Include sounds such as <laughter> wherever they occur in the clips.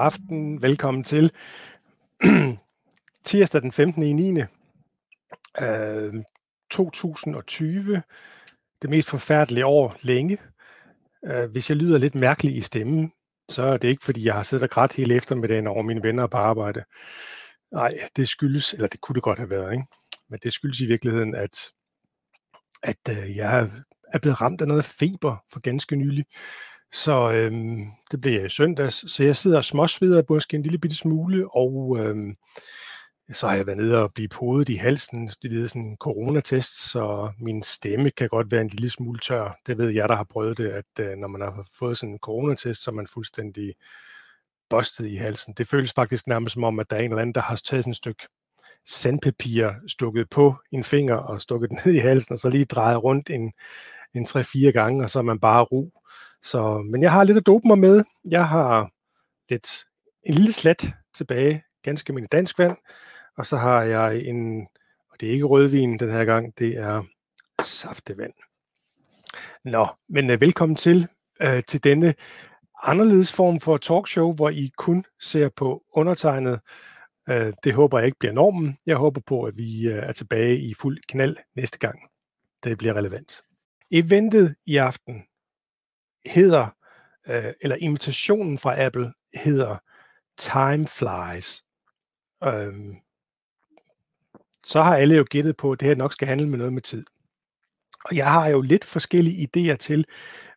aften. Velkommen til <clears throat> tirsdag den 15. i 9. Øh, 2020. Det mest forfærdelige år længe. Øh, hvis jeg lyder lidt mærkelig i stemmen, så er det ikke, fordi jeg har siddet og grædt hele eftermiddagen over mine venner på arbejde. Nej, det skyldes, eller det kunne det godt have været, ikke? men det skyldes i virkeligheden, at, at øh, jeg er blevet ramt af noget feber for ganske nylig. Så øhm, det blev i søndags, så jeg sidder og småsveder måske en lille bitte smule, og øhm, så har jeg været nede og blive podet i halsen, det er sådan en coronatest, så min stemme kan godt være en lille smule tør. Det ved jeg, der har prøvet det, at øh, når man har fået sådan en coronatest, så er man fuldstændig bustet i halsen. Det føles faktisk nærmest som om, at der er en eller anden, der har taget sådan et stykke sandpapir stukket på en finger og stukket <laughs> ned i halsen, og så lige drejet rundt en, en 3-4 gange, og så er man bare ro. Så, men jeg har lidt at dope mig med. Jeg har lidt, en lille slat tilbage, ganske min dansk vand, og så har jeg en, og det er ikke rødvin den her gang, det er saftevand. Nå, men øh, velkommen til, øh, til denne anderledes form for talkshow, hvor I kun ser på undertegnet. Øh, det håber jeg ikke bliver normen. Jeg håber på, at vi øh, er tilbage i fuld knald næste gang. Det bliver relevant. Eventet i aften hedder, øh, eller invitationen fra Apple hedder Time Flies. Uh, så har alle jo gættet på, at det her nok skal handle med noget med tid. Og jeg har jo lidt forskellige idéer til,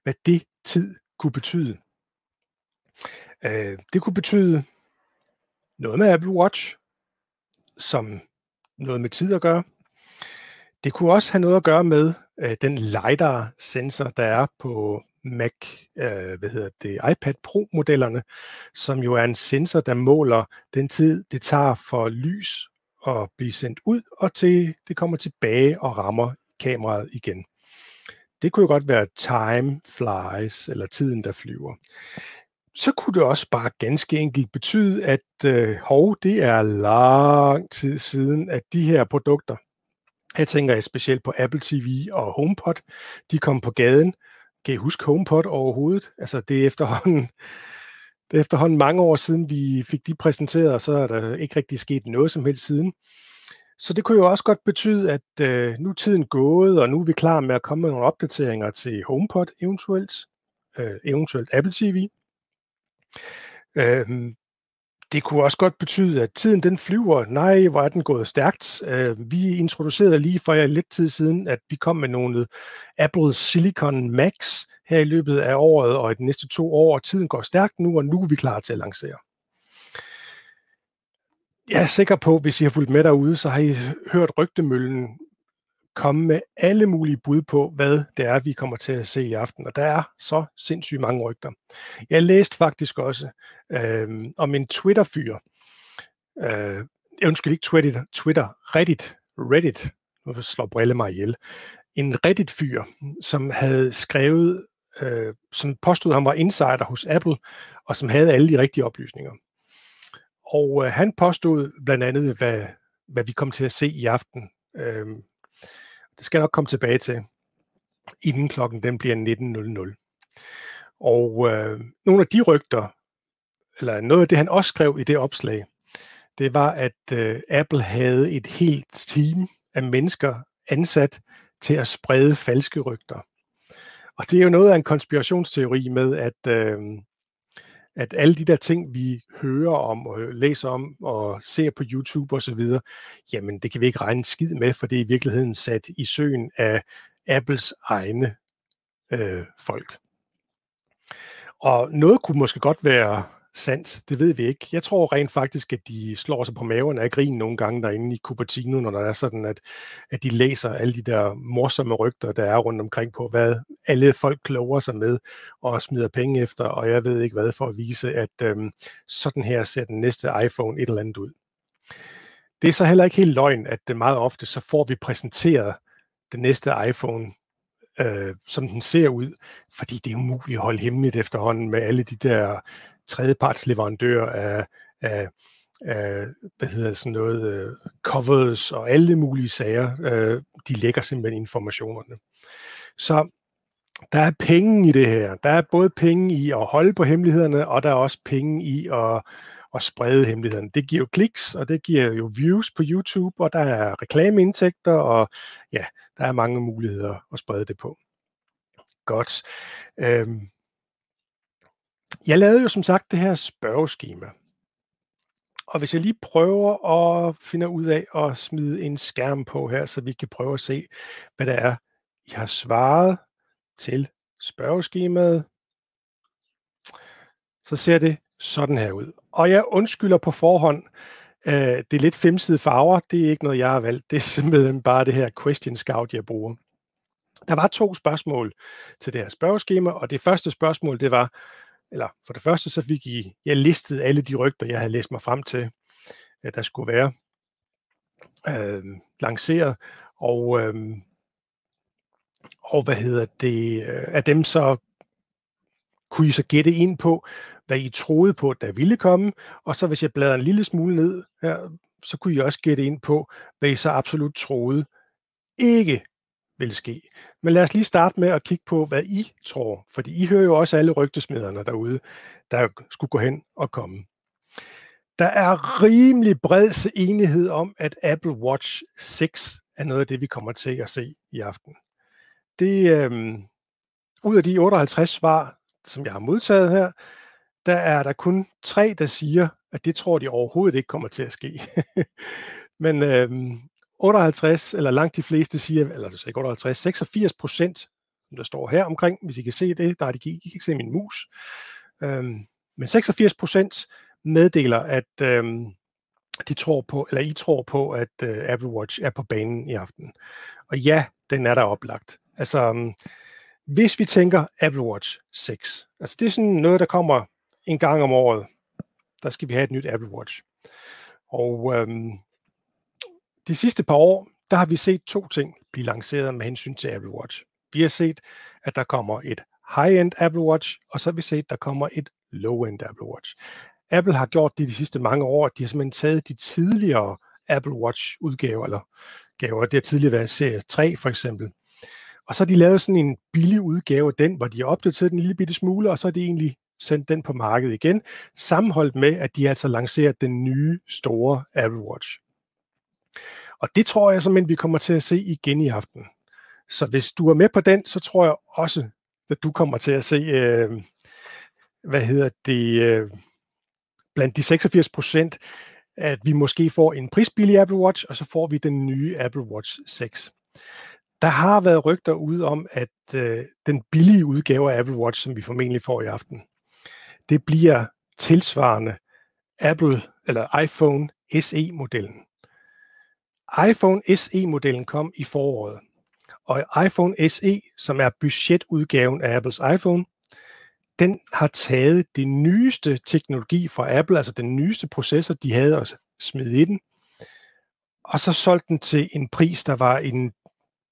hvad det tid kunne betyde. Øh, det kunne betyde noget med Apple Watch, som noget med tid at gøre. Det kunne også have noget at gøre med øh, den LiDAR-sensor, der er på Mac, øh, hvad hedder det, iPad Pro-modellerne, som jo er en sensor, der måler den tid, det tager for lys at blive sendt ud, og til det kommer tilbage og rammer kameraet igen. Det kunne jo godt være time flies, eller tiden, der flyver. Så kunne det også bare ganske enkelt betyde, at øh, hov, det er lang tid siden, at de her produkter, her tænker jeg specielt på Apple TV og HomePod, de kom på gaden. Kan I huske HomePod overhovedet? Altså det er efterhånden <laughs> det er efterhånden mange år siden, vi fik de præsenteret, og så er der ikke rigtig sket noget som helst siden. Så det kunne jo også godt betyde, at øh, nu er tiden gået, og nu er vi klar med at komme med nogle opdateringer til HomePod eventuelt, øh, eventuelt Apple TV. Øh, det kunne også godt betyde, at tiden den flyver. Nej, hvor er den gået stærkt. Øh, vi introducerede lige for lidt tid siden, at vi kom med nogle Apple Silicon Max her i løbet af året og i de næste to år. Tiden går stærkt nu, og nu er vi klar til at lancere. Jeg er sikker på, hvis I har fulgt med derude, så har I hørt rygtemøllen komme med alle mulige bud på, hvad det er, vi kommer til at se i aften. Og der er så sindssygt mange rygter. Jeg læste faktisk også øh, om en Twitter-fyr. Øh, jeg ønsker ikke Twitter, Twitter, Reddit, Reddit, nu slår Brille mig ihjel. En Reddit-fyr, som havde skrevet, øh, som påstod, at han var insider hos Apple, og som havde alle de rigtige oplysninger. Og øh, han påstod blandt andet, hvad, hvad vi kom til at se i aften. Øh, det skal jeg nok komme tilbage til, inden klokken den bliver 19.00. Og øh, nogle af de rygter, eller noget af det, han også skrev i det opslag, det var, at øh, Apple havde et helt team af mennesker ansat til at sprede falske rygter. Og det er jo noget af en konspirationsteori med, at øh, at alle de der ting, vi hører om og læser om og ser på YouTube osv., jamen det kan vi ikke regne en skid med, for det er i virkeligheden sat i søen af Apples egne øh, folk. Og noget kunne måske godt være sandt, det ved vi ikke. Jeg tror rent faktisk, at de slår sig på maven af grin nogle gange derinde i Cupertino, når der er sådan, at, at de læser alle de der morsomme rygter, der er rundt omkring på, hvad alle folk kloger sig med og smider penge efter, og jeg ved ikke hvad, for at vise, at øhm, sådan her ser den næste iPhone et eller andet ud. Det er så heller ikke helt løgn, at det meget ofte så får vi præsenteret den næste iPhone øh, som den ser ud, fordi det er umuligt at holde hemmeligt efterhånden med alle de der tredjepartsleverandør af, af, af hvad hedder sådan noget, uh, covers og alle mulige sager. Uh, de lægger simpelthen informationerne. Så der er penge i det her. Der er både penge i at holde på hemmelighederne, og der er også penge i at, at sprede hemmelighederne. Det giver jo kliks, og det giver jo views på YouTube, og der er reklameindtægter, og ja, der er mange muligheder at sprede det på. Godt. Øhm. Jeg lavede jo som sagt det her spørgeskema. Og hvis jeg lige prøver at finde ud af at smide en skærm på her, så vi kan prøve at se, hvad der er, I har svaret til spørgeskemaet, så ser det sådan her ud. Og jeg undskylder på forhånd, øh, det er lidt femside farver, det er ikke noget, jeg har valgt, det er simpelthen bare det her question scout, jeg bruger. Der var to spørgsmål til det her spørgeskema, og det første spørgsmål, det var, eller for det første, så fik I, jeg listet alle de rygter, jeg havde læst mig frem til, at der skulle være øh, lanceret, og, øh, og hvad hedder det, øh, af dem så kunne I så gætte ind på, hvad I troede på, der ville komme, og så hvis jeg bladrer en lille smule ned her, så kunne I også gætte ind på, hvad I så absolut troede ikke vil ske. Men lad os lige starte med at kigge på, hvad I tror, fordi I hører jo også alle rygtesmederne derude, der skulle gå hen og komme. Der er rimelig bred enighed om, at Apple Watch 6 er noget af det, vi kommer til at se i aften. Det, øhm, ud af de 58 svar, som jeg har modtaget her, der er der kun tre, der siger, at det tror de overhovedet ikke kommer til at ske. <laughs> Men øhm, 58, eller langt de fleste siger, eller altså ikke 58, 86 procent, som der står her omkring, hvis I kan se det, der er de, I kan ikke se min mus, øhm, men 86 procent meddeler, at øhm, de tror på, eller I tror på, at øh, Apple Watch er på banen i aften. Og ja, den er der oplagt. Altså, øhm, hvis vi tænker Apple Watch 6, altså det er sådan noget, der kommer en gang om året, der skal vi have et nyt Apple Watch. Og øhm, de sidste par år, der har vi set to ting blive lanceret med hensyn til Apple Watch. Vi har set, at der kommer et high-end Apple Watch, og så har vi set, at der kommer et low-end Apple Watch. Apple har gjort det de sidste mange år. De har simpelthen taget de tidligere Apple Watch udgaver, eller gaver, det har tidligere været serie 3 for eksempel. Og så har de lavet sådan en billig udgave af den, hvor de har opdateret den en lille bitte smule, og så har de egentlig sendt den på markedet igen, sammenholdt med, at de altså lanceret den nye store Apple Watch. Og det tror jeg simpelthen, vi kommer til at se igen i aften. Så hvis du er med på den, så tror jeg også, at du kommer til at se, øh, hvad hedder det, øh, blandt de 86 procent, at vi måske får en prisbillig Apple Watch, og så får vi den nye Apple Watch 6. Der har været rygter ude om, at øh, den billige udgave af Apple Watch, som vi formentlig får i aften, det bliver tilsvarende Apple eller iPhone SE-modellen iPhone SE-modellen kom i foråret, og iPhone SE, som er budgetudgaven af Apples iPhone, den har taget det nyeste teknologi fra Apple, altså den nyeste processor, de havde at smide i den, og så solgt den til en pris, der var en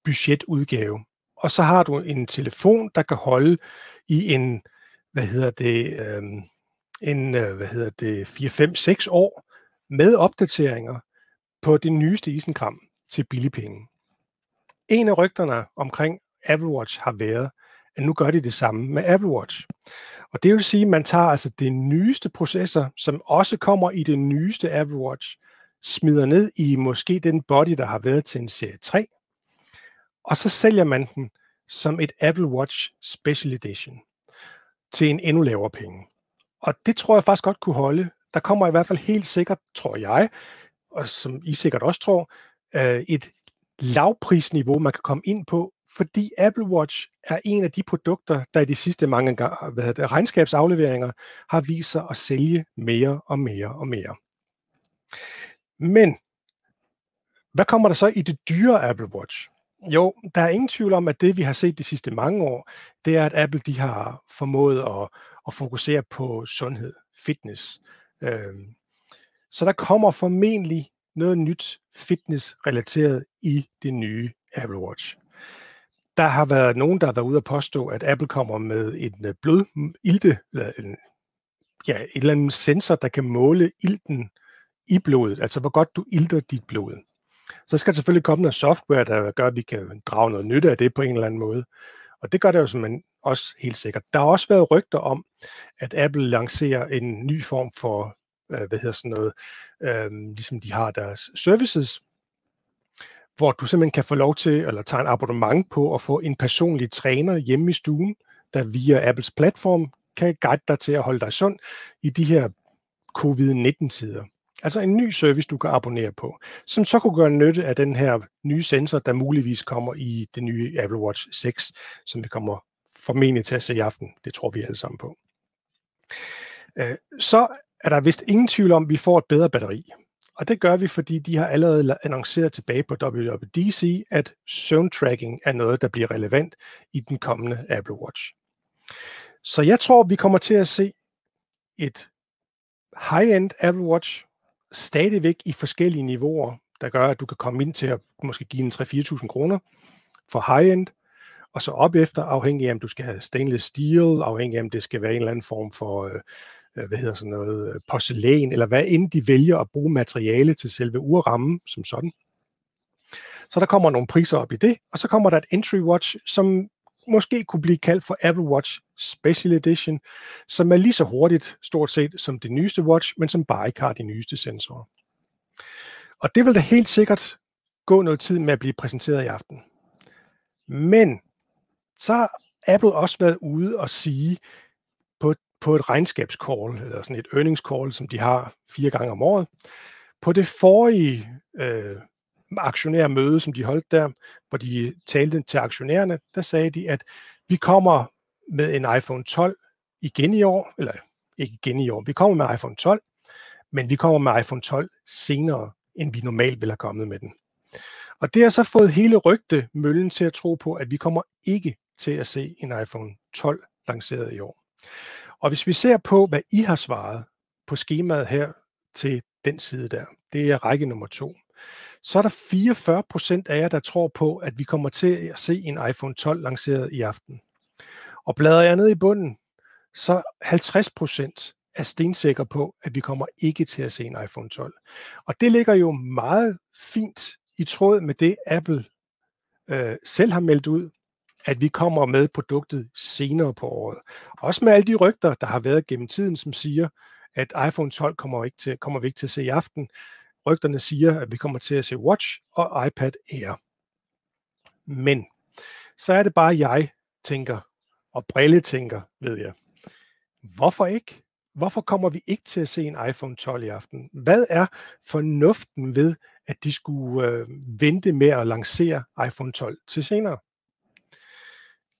budgetudgave. Og så har du en telefon, der kan holde i en, hvad hedder det, øhm, øh, en, hvad hedder det, 4-5-6 år med opdateringer, på det nyeste isenkram til billig penge. En af rygterne omkring Apple Watch har været, at nu gør de det samme med Apple Watch. Og det vil sige, at man tager altså det nyeste processor, som også kommer i det nyeste Apple Watch, smider ned i måske den body, der har været til en serie 3, og så sælger man den som et Apple Watch Special Edition til en endnu lavere penge. Og det tror jeg faktisk godt kunne holde. Der kommer i hvert fald helt sikkert, tror jeg, og som I sikkert også tror, øh, et lavprisniveau, man kan komme ind på, fordi Apple Watch er en af de produkter, der i de sidste mange hvad hedder det, regnskabsafleveringer har vist sig at sælge mere og mere og mere. Men hvad kommer der så i det dyre Apple Watch? Jo, der er ingen tvivl om, at det vi har set de sidste mange år, det er, at Apple de har formået at, at fokusere på sundhed, fitness, øh, så der kommer formentlig noget nyt fitness-relateret i det nye Apple Watch. Der har været nogen, der har været ude at påstå, at Apple kommer med en øh, mm, eller en, ja, et eller andet sensor, der kan måle ilten i blodet, altså hvor godt du ilter dit blod. Så skal der selvfølgelig komme noget software, der gør, at vi kan drage noget nytte af det på en eller anden måde. Og det gør det jo simpelthen også helt sikkert. Der har også været rygter om, at Apple lancerer en ny form for, øh, hvad hedder sådan noget, øh, ligesom de har deres services, hvor du simpelthen kan få lov til, eller tage en abonnement på at få en personlig træner hjemme i stuen, der via Apples platform kan guide dig til at holde dig sund i de her covid-19-tider. Altså en ny service, du kan abonnere på, som så kunne gøre nytte af den her nye sensor, der muligvis kommer i det nye Apple Watch 6, som vi kommer formentlig til at se i aften. Det tror vi alle sammen på. Øh, så er der vist ingen tvivl om, at vi får et bedre batteri. Og det gør vi, fordi de har allerede annonceret tilbage på WWDC, at søvntracking er noget, der bliver relevant i den kommende Apple Watch. Så jeg tror, vi kommer til at se et high-end Apple Watch stadigvæk i forskellige niveauer, der gør, at du kan komme ind til at måske give en 3-4.000 kroner for high-end, og så op efter, afhængig af, om du skal have stainless steel, afhængig af, om det skal være en eller anden form for, øh, Øh, hvad hedder sådan noget, øh, porcelæn, eller hvad end de vælger at bruge materiale til selve urrammen som sådan. Så der kommer nogle priser op i det, og så kommer der et entry watch, som måske kunne blive kaldt for Apple Watch Special Edition, som er lige så hurtigt stort set som det nyeste watch, men som bare ikke har de nyeste sensorer. Og det vil da helt sikkert gå noget tid med at blive præsenteret i aften. Men så har Apple også været ude og sige på, et regnskabscall, eller sådan et earnings call, som de har fire gange om året, på det forrige øh, aktionærmøde, som de holdt der, hvor de talte til aktionærerne, der sagde de, at vi kommer med en iPhone 12 igen i år, eller ikke igen i år, vi kommer med iPhone 12, men vi kommer med iPhone 12 senere, end vi normalt ville have kommet med den. Og det har så fået hele rygte møllen til at tro på, at vi kommer ikke til at se en iPhone 12 lanceret i år. Og hvis vi ser på, hvad I har svaret på skemaet her til den side der, det er række nummer to, så er der 44 procent af jer, der tror på, at vi kommer til at se en iPhone 12 lanceret i aften. Og bladrer jeg ned i bunden, så 50 procent er stensikker på, at vi kommer ikke til at se en iPhone 12. Og det ligger jo meget fint i tråd med det, Apple øh, selv har meldt ud, at vi kommer med produktet senere på året. Også med alle de rygter, der har været gennem tiden, som siger, at iPhone 12 kommer, ikke til, kommer vi ikke til at se i aften. Rygterne siger, at vi kommer til at se Watch og iPad Air. Men så er det bare, jeg tænker, og Brille tænker, ved jeg. Hvorfor ikke? Hvorfor kommer vi ikke til at se en iPhone 12 i aften? Hvad er fornuften ved, at de skulle øh, vente med at lancere iPhone 12 til senere?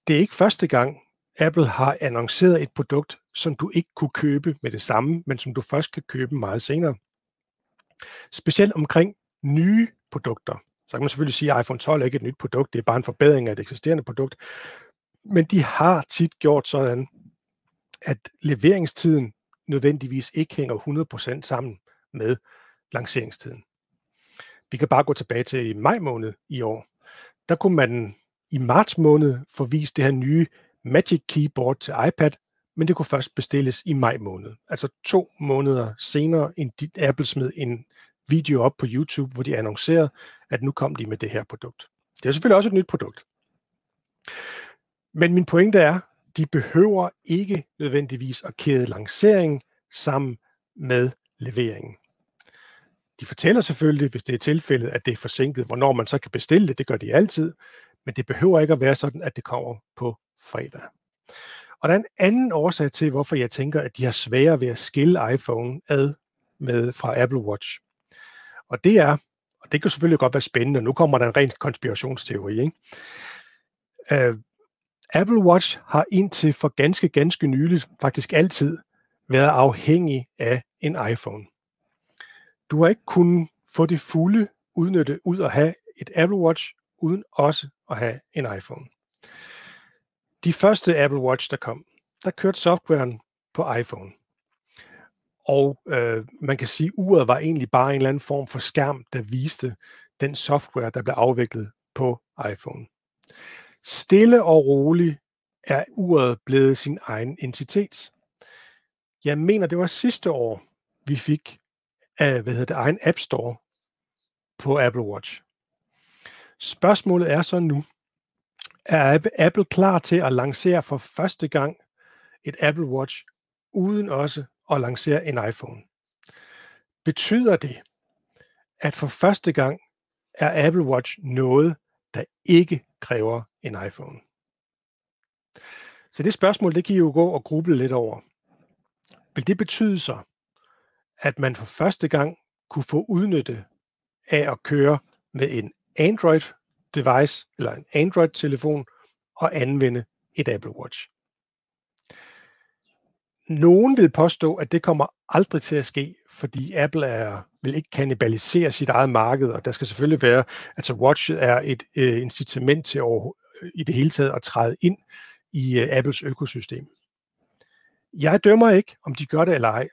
Det er ikke første gang, Apple har annonceret et produkt, som du ikke kunne købe med det samme, men som du først kan købe meget senere. Specielt omkring nye produkter. Så kan man selvfølgelig sige, at iPhone 12 er ikke et nyt produkt, det er bare en forbedring af et eksisterende produkt. Men de har tit gjort sådan, at leveringstiden nødvendigvis ikke hænger 100% sammen med lanceringstiden. Vi kan bare gå tilbage til i maj måned i år. Der kunne man i marts måned få vist det her nye Magic Keyboard til iPad, men det kunne først bestilles i maj måned. Altså to måneder senere, end Apple smed en video op på YouTube, hvor de annoncerede, at nu kom de med det her produkt. Det er selvfølgelig også et nyt produkt. Men min pointe er, de behøver ikke nødvendigvis at kæde lanceringen sammen med leveringen. De fortæller selvfølgelig, hvis det er tilfældet, at det er forsinket, hvornår man så kan bestille det. Det gør de altid. Men det behøver ikke at være sådan, at det kommer på fredag. Og der er en anden årsag til, hvorfor jeg tænker, at de har sværere ved at skille iPhone ad med fra Apple Watch. Og det er, og det kan selvfølgelig godt være spændende, nu kommer der en ren konspirationsteori, ikke? Uh, Apple Watch har indtil for ganske, ganske nyligt, faktisk altid, været afhængig af en iPhone. Du har ikke kunnet få det fulde udnytte ud at have et Apple Watch, uden også at have en iPhone. De første Apple Watch, der kom, der kørte softwaren på iPhone. Og øh, man kan sige, at uret var egentlig bare en eller anden form for skærm, der viste den software, der blev afviklet på iPhone. Stille og roligt er uret blevet sin egen entitet. Jeg mener, det var sidste år, vi fik af, hvad hedder det, egen App Store på Apple Watch. Spørgsmålet er så nu, er Apple klar til at lancere for første gang et Apple Watch, uden også at lancere en iPhone. Betyder det, at for første gang er Apple Watch noget, der ikke kræver en iPhone? Så det spørgsmål, det kan I jo gå og gruble lidt over. Vil det betyde så, at man for første gang kunne få udnytte af at køre med en Android-device eller en Android-telefon og anvende et Apple Watch? Nogen vil påstå, at det kommer aldrig til at ske, fordi Apple er, vil ikke kannibalisere sit eget marked, og der skal selvfølgelig være, altså watchet er et øh, incitament til at, øh, i det hele taget at træde ind i øh, Apples økosystem. Jeg dømmer ikke, om de gør det eller ej,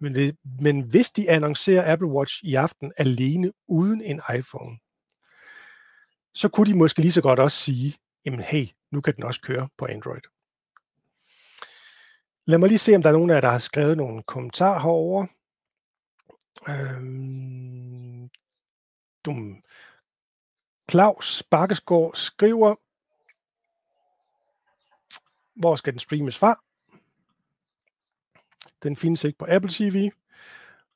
men, det, men hvis de annoncerer Apple Watch i aften alene uden en iPhone, så kunne de måske lige så godt også sige, jamen hey, nu kan den også køre på Android. Lad mig lige se, om der er nogen af jer, der har skrevet nogle kommentarer herover. Øhm, dum. Claus Bakkesgaard skriver, hvor skal den streames fra? Den findes ikke på Apple TV.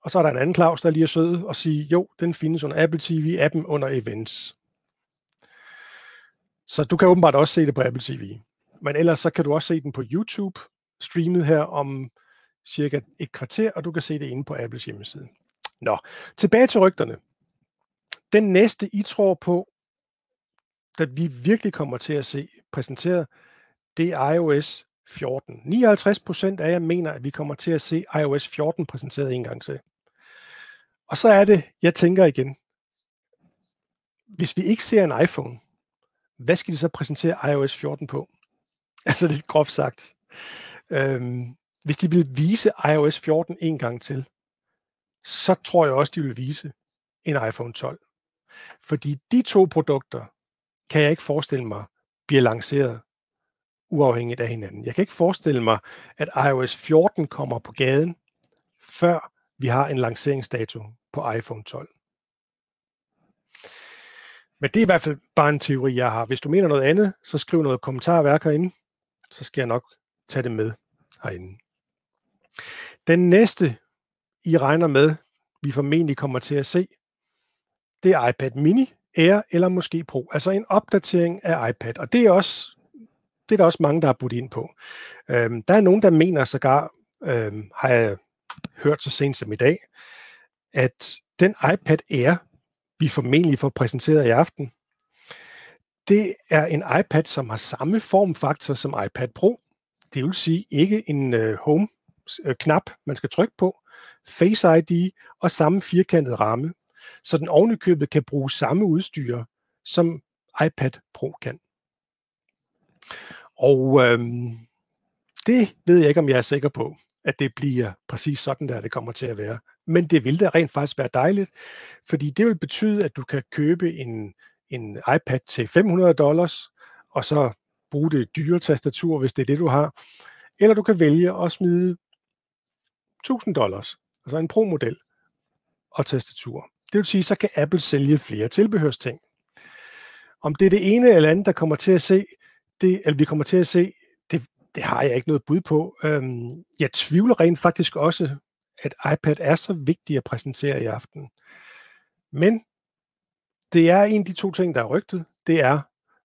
Og så er der en anden Claus, der lige er sød og siger, jo, den findes under Apple TV-appen under Events. Så du kan åbenbart også se det på Apple TV. Men ellers så kan du også se den på YouTube, streamet her om cirka et kvarter, og du kan se det inde på Apples hjemmeside. Nå, tilbage til rygterne. Den næste, I tror på, at vi virkelig kommer til at se præsenteret, det er iOS 14. 59 procent af jer mener, at vi kommer til at se iOS 14 præsenteret en gang til. Og så er det, jeg tænker igen, hvis vi ikke ser en iPhone, hvad skal de så præsentere iOS 14 på? <laughs> Altså lidt groft sagt. Øhm, hvis de vil vise iOS 14 en gang til, så tror jeg også, de vil vise en iPhone 12. Fordi de to produkter kan jeg ikke forestille mig bliver lanceret uafhængigt af hinanden. Jeg kan ikke forestille mig, at iOS 14 kommer på gaden, før vi har en lanceringsdato på iPhone 12. Men det er i hvert fald bare en teori, jeg har. Hvis du mener noget andet, så skriv noget kommentarværk herinde, så skal jeg nok tage det med herinde. Den næste, I regner med, vi formentlig kommer til at se, det er iPad mini, Air eller måske Pro. Altså en opdatering af iPad. Og det er også det er der også mange, der har budt ind på. Øhm, der er nogen, der mener sågar, øhm, har jeg hørt så sent som i dag, at den iPad Air, vi formentlig får præsenteret i aften, det er en iPad, som har samme formfaktor som iPad Pro. Det vil sige ikke en øh, home-knap, øh, man skal trykke på, Face ID og samme firkantede ramme, så den ovenikøbet kan bruge samme udstyr, som iPad Pro kan. Og øhm, det ved jeg ikke, om jeg er sikker på, at det bliver præcis sådan, der det kommer til at være. Men det vil da rent faktisk være dejligt, fordi det vil betyde, at du kan købe en, en iPad til 500 dollars, og så bruge det dyre tastatur, hvis det er det, du har. Eller du kan vælge at smide 1000 dollars, altså en Pro-model og tastatur. Det vil sige, så kan Apple sælge flere tilbehørsting. Om det er det ene eller andet, der kommer til at se, det, eller vi kommer til at se, det, det har jeg ikke noget bud på. Øhm, jeg tvivler rent faktisk også, at iPad er så vigtig at præsentere i aften. Men det er en af de to ting, der er rygtet. Det er,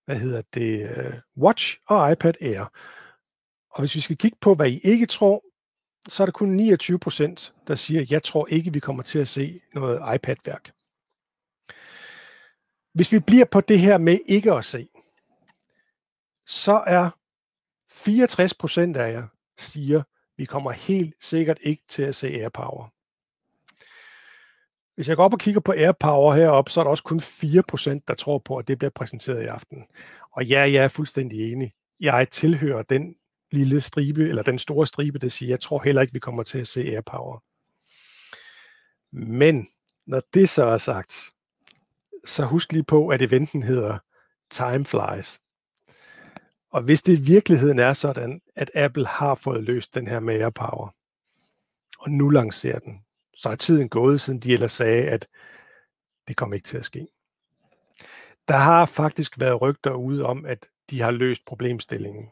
hvad hedder det, øh, Watch og iPad Air. Og hvis vi skal kigge på, hvad I ikke tror, så er der kun 29 procent, der siger, jeg tror ikke, vi kommer til at se noget iPad-værk. Hvis vi bliver på det her med ikke at se, så er 64 procent af jer siger, vi kommer helt sikkert ikke til at se AirPower. Hvis jeg går op og kigger på AirPower heroppe, så er der også kun 4%, der tror på, at det bliver præsenteret i aften. Og ja, jeg er fuldstændig enig. Jeg tilhører den lille stribe, eller den store stribe, der siger, jeg tror heller ikke, vi kommer til at se AirPower. Men når det så er sagt, så husk lige på, at eventen hedder Time Flies. Og hvis det i virkeligheden er sådan, at Apple har fået løst den her med AirPower, og nu lancerer den, så er tiden gået, siden de ellers sagde, at det kommer ikke til at ske. Der har faktisk været rygter ude om, at de har løst problemstillingen.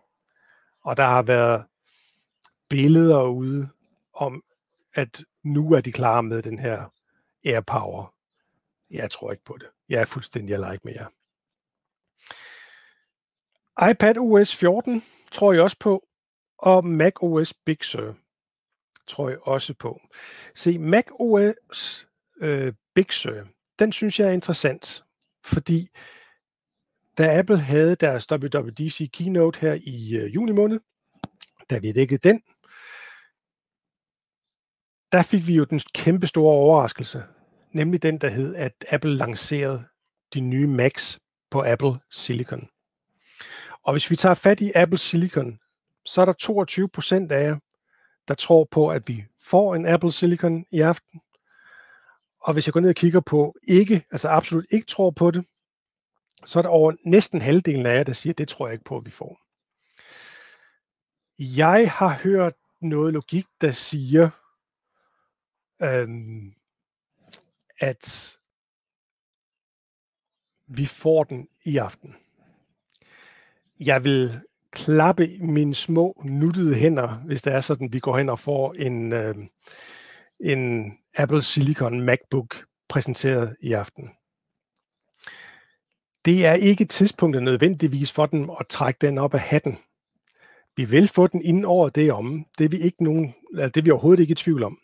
Og der har været billeder ude om, at nu er de klar med den her AirPower. Jeg tror ikke på det. Jeg er fuldstændig alike med jer iPad OS 14 tror jeg også på, og Mac OS Big Sur tror jeg også på. Se, Mac OS øh, Big Sur, den synes jeg er interessant, fordi da Apple havde deres WWDC keynote her i øh, juni måned, da vi dækkede den, der fik vi jo den kæmpe store overraskelse, nemlig den, der hed, at Apple lancerede de nye Macs på Apple Silicon. Og hvis vi tager fat i Apple Silicon, så er der 22 procent af jer, der tror på, at vi får en Apple Silicon i aften. Og hvis jeg går ned og kigger på ikke, altså absolut ikke tror på det, så er der over næsten halvdelen af jer, der siger, at det tror jeg ikke på, at vi får. Jeg har hørt noget logik, der siger, øhm, at vi får den i aften. Jeg vil klappe mine små nuttede hænder, hvis det er sådan, vi går hen og får en, øh, en Apple Silicon MacBook præsenteret i aften. Det er ikke tidspunktet nødvendigvis for dem at trække den op af hatten. Vi vil få den inden over det om. Det er vi, ikke nogen, altså det er vi overhovedet ikke i tvivl om.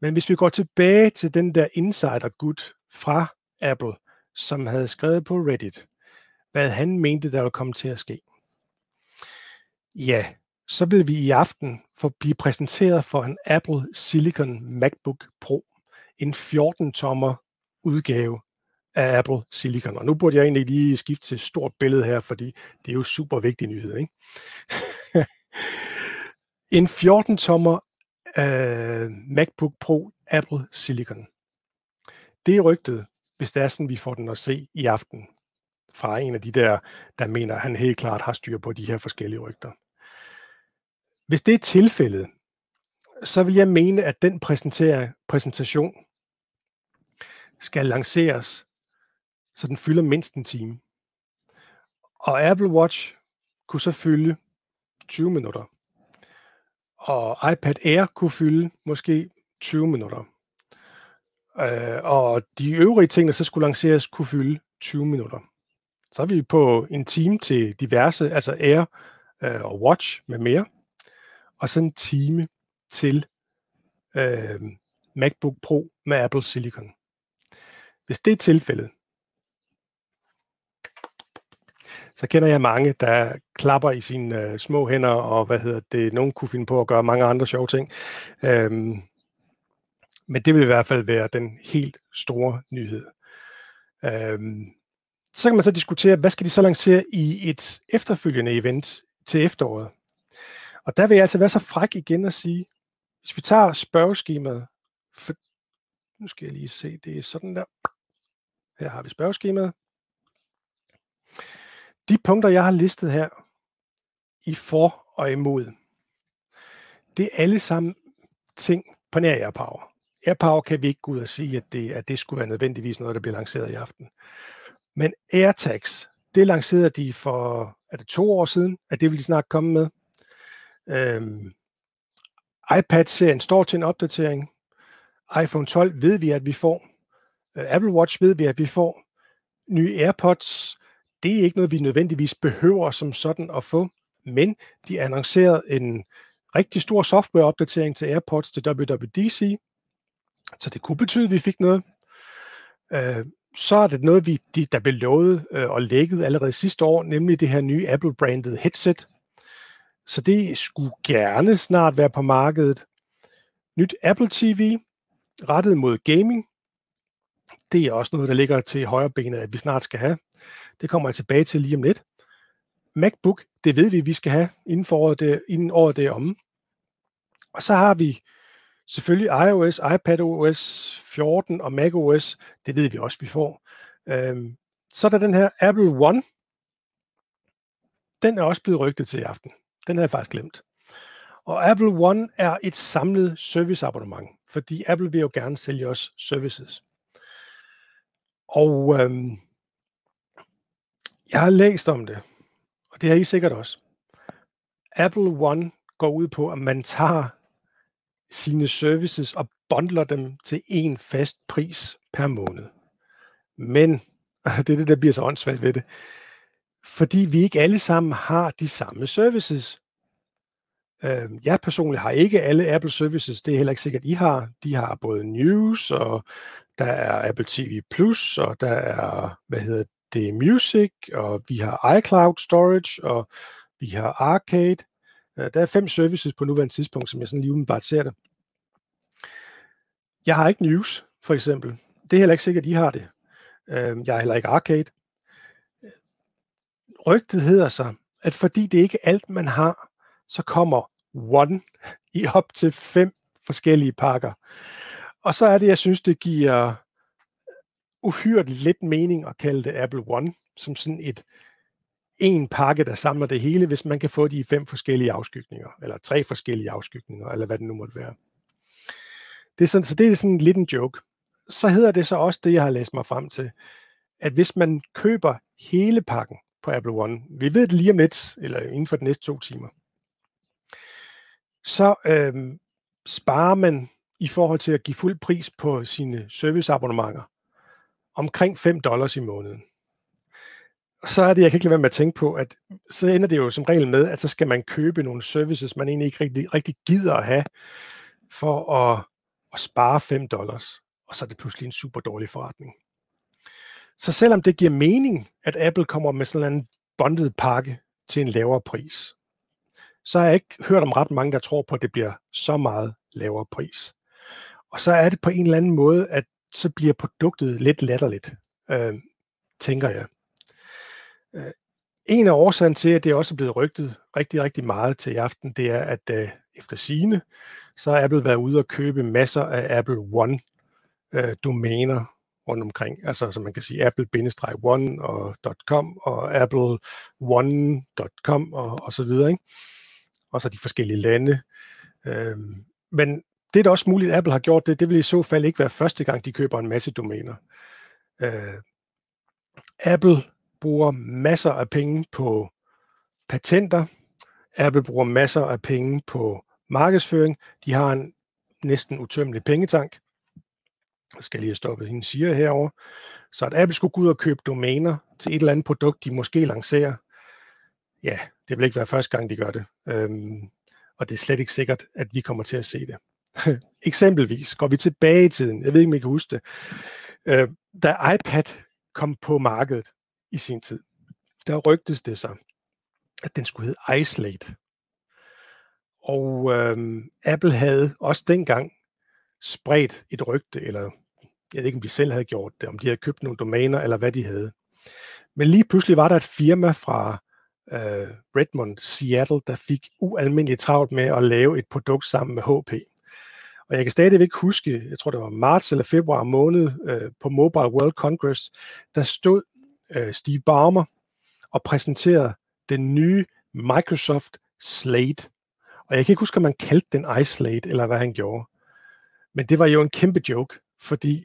Men hvis vi går tilbage til den der insider gut fra Apple, som havde skrevet på Reddit, hvad han mente, der ville komme til at ske. Ja, så vil vi i aften få blive præsenteret for en Apple Silicon MacBook Pro. En 14-tommer udgave af Apple Silicon. Og nu burde jeg egentlig lige skifte til et stort billede her, fordi det er jo super vigtig nyhed. Ikke? <laughs> en 14-tommer uh, øh, MacBook Pro Apple Silicon. Det er rygtet, hvis det er sådan, vi får den at se i aften fra en af de der, der mener, at han helt klart har styr på de her forskellige rygter. Hvis det er tilfældet, så vil jeg mene, at den præsentation skal lanceres, så den fylder mindst en time. Og Apple Watch kunne så fylde 20 minutter. Og iPad Air kunne fylde måske 20 minutter. Øh, og de øvrige ting, der så skulle lanceres, kunne fylde 20 minutter. Så er vi på en time til diverse, altså Air øh, og Watch med mere og så en time til øh, MacBook Pro med Apple Silicon. Hvis det er tilfældet, så kender jeg mange, der klapper i sine øh, små hænder, og hvad hedder det, nogen kunne finde på at gøre mange andre sjove ting. Øhm, men det vil i hvert fald være den helt store nyhed. Øhm, så kan man så diskutere, hvad skal de så lancere i et efterfølgende event til efteråret? Og der vil jeg altså være så fræk igen at sige, hvis vi tager spørgeskemaet, for, nu skal jeg lige se, det er sådan der. Her har vi spørgeskemaet. De punkter, jeg har listet her, i for og imod, det er alle sammen ting på nær AirPower. AirPower kan vi ikke gå ud og sige, at det, at det skulle være nødvendigvis noget, der bliver lanceret i aften. Men AirTags, det lancerede de for, er det to år siden, at det vil de snart komme med. Øhm, iPad-serien står til en opdatering. iPhone 12 ved vi, at vi får. Øh, Apple Watch ved vi, at vi får. Nye AirPods, det er ikke noget, vi nødvendigvis behøver som sådan at få, men de annoncerede en rigtig stor softwareopdatering til AirPods til WWDC, så det kunne betyde, at vi fik noget. Øh, så er det noget, vi, de, der blev lovet øh, og lækket allerede sidste år, nemlig det her nye Apple-branded headset, så det skulle gerne snart være på markedet. Nyt Apple TV, rettet mod gaming. Det er også noget, der ligger til højre benet, at vi snart skal have. Det kommer jeg tilbage til lige om lidt. MacBook, det ved vi, vi skal have inden, for året, det, inden året det er omme. Og så har vi selvfølgelig iOS, iPadOS 14 og macOS. Det ved vi også, vi får. Øhm, så er der den her Apple One. Den er også blevet rygtet til i aften. Den havde jeg faktisk glemt. Og Apple One er et samlet serviceabonnement, fordi Apple vil jo gerne sælge os services. Og øhm, jeg har læst om det, og og det har I sikkert også. Apple One går ud på, at man tager sine services og bundler dem til en fast pris per måned. Men, <laughs> det er det, der bliver så åndssvagt ved det, fordi vi ikke alle sammen har de samme services. Øhm, jeg personligt har ikke alle Apple services, det er heller ikke sikkert, I har. De har både News, og der er Apple TV Plus, og der er, hvad hedder det, Music, og vi har iCloud Storage, og vi har Arcade. Øh, der er fem services på nuværende tidspunkt, som jeg sådan lige umiddelbart ser det. Jeg har ikke News, for eksempel. Det er heller ikke sikkert, at I har det. Øh, jeg har heller ikke Arcade. Rygtet hedder så, at fordi det ikke er alt, man har, så kommer One <laughs> i op til fem forskellige pakker. Og så er det, jeg synes, det giver uhyret lidt mening at kalde det Apple One, som sådan et en pakke, der samler det hele, hvis man kan få de fem forskellige afskygninger, eller tre forskellige afskygninger, eller hvad det nu måtte være. Det er sådan, så det er sådan lidt en joke. Så hedder det så også det, jeg har læst mig frem til, at hvis man køber hele pakken på Apple One, vi ved det lige om lidt, eller inden for de næste to timer, så øhm, sparer man i forhold til at give fuld pris på sine serviceabonnementer omkring 5 dollars i måneden. Så er det, jeg kan ikke lade være med at tænke på, at så ender det jo som regel med, at så skal man købe nogle services, man egentlig ikke rigtig, rigtig gider at have, for at, at spare 5 dollars. Og så er det pludselig en super dårlig forretning. Så selvom det giver mening, at Apple kommer med sådan en bundled pakke til en lavere pris, så har jeg ikke hørt om ret mange, der tror på, at det bliver så meget lavere pris. Og så er det på en eller anden måde, at så bliver produktet lidt latterligt, øh, tænker jeg. Øh, en af årsagerne til, at det også er blevet rygtet rigtig, rigtig meget til i aften, det er, at øh, efter sine, så er Apple været ude og købe masser af Apple One øh, domæner rundt omkring. Altså, som man kan sige, apple-one og .com og apple1.com og, og så videre. Ikke? Og så de forskellige lande. Øh, men det er da også muligt, at Apple har gjort det. Det vil i så fald ikke være første gang, de køber en masse domæner. Øh, Apple bruger masser af penge på patenter. Apple bruger masser af penge på markedsføring. De har en næsten utømmelig pengetank. Jeg skal lige have stoppet hende siger herover. Så at Apple skulle gå ud og købe domæner til et eller andet produkt, de måske lancerer, ja, det vil ikke være første gang, de gør det. Øhm, og det er slet ikke sikkert, at vi kommer til at se det. <laughs> Eksempelvis går vi tilbage i tiden, jeg ved ikke, om I kan huske det, øh, da iPad kom på markedet i sin tid, der rygtes det sig, at den skulle hedde iSlate. Og øh, Apple havde også dengang spredt et rygte, eller jeg ved ikke, om de selv havde gjort det, om de havde købt nogle domæner, eller hvad de havde. Men lige pludselig var der et firma fra øh, Redmond, Seattle, der fik ualmindeligt travlt med at lave et produkt sammen med HP. Og jeg kan stadigvæk huske, jeg tror det var marts eller februar måned øh, på Mobile World Congress, der stod øh, Steve Ballmer og præsenterede den nye Microsoft Slate. Og jeg kan ikke huske, om man kaldte den iSlate, eller hvad han gjorde. Men det var jo en kæmpe joke, fordi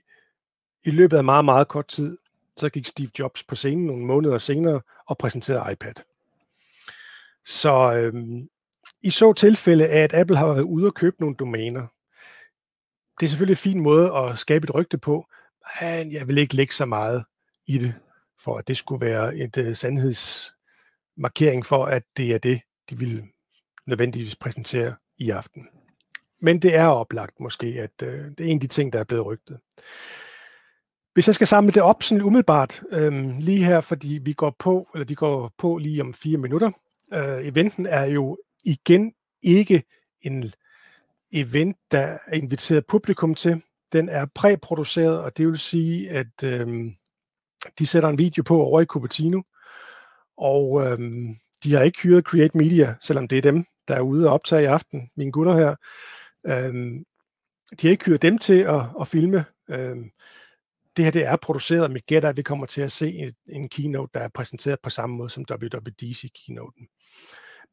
i løbet af meget, meget kort tid, så gik Steve Jobs på scenen nogle måneder senere og præsenterede iPad. Så øhm, i så tilfælde af, at Apple har været ude og købe nogle domæner, det er selvfølgelig en fin måde at skabe et rygte på, men jeg vil ikke lægge så meget i det, for at det skulle være et øh, sandhedsmarkering for, at det er det, de vil nødvendigvis præsentere i aften. Men det er oplagt måske, at øh, det er en af de ting, der er blevet rygtet. Hvis jeg skal samle det op sådan umiddelbart, øh, lige her, fordi vi går på, eller de går på lige om fire minutter. Øh, eventen er jo igen ikke en event, der er inviteret publikum til. Den er præproduceret, og det vil sige, at øh, de sætter en video på over i Cupertino, og øhm, de har ikke hyret Create Media, selvom det er dem, der er ude og optage i aften, mine gutter her. Øhm, de har ikke hyret dem til at, at filme. Øhm, det her det er produceret, med gætter, at vi kommer til at se en, en keynote, der er præsenteret på samme måde som WWDC-keynoten.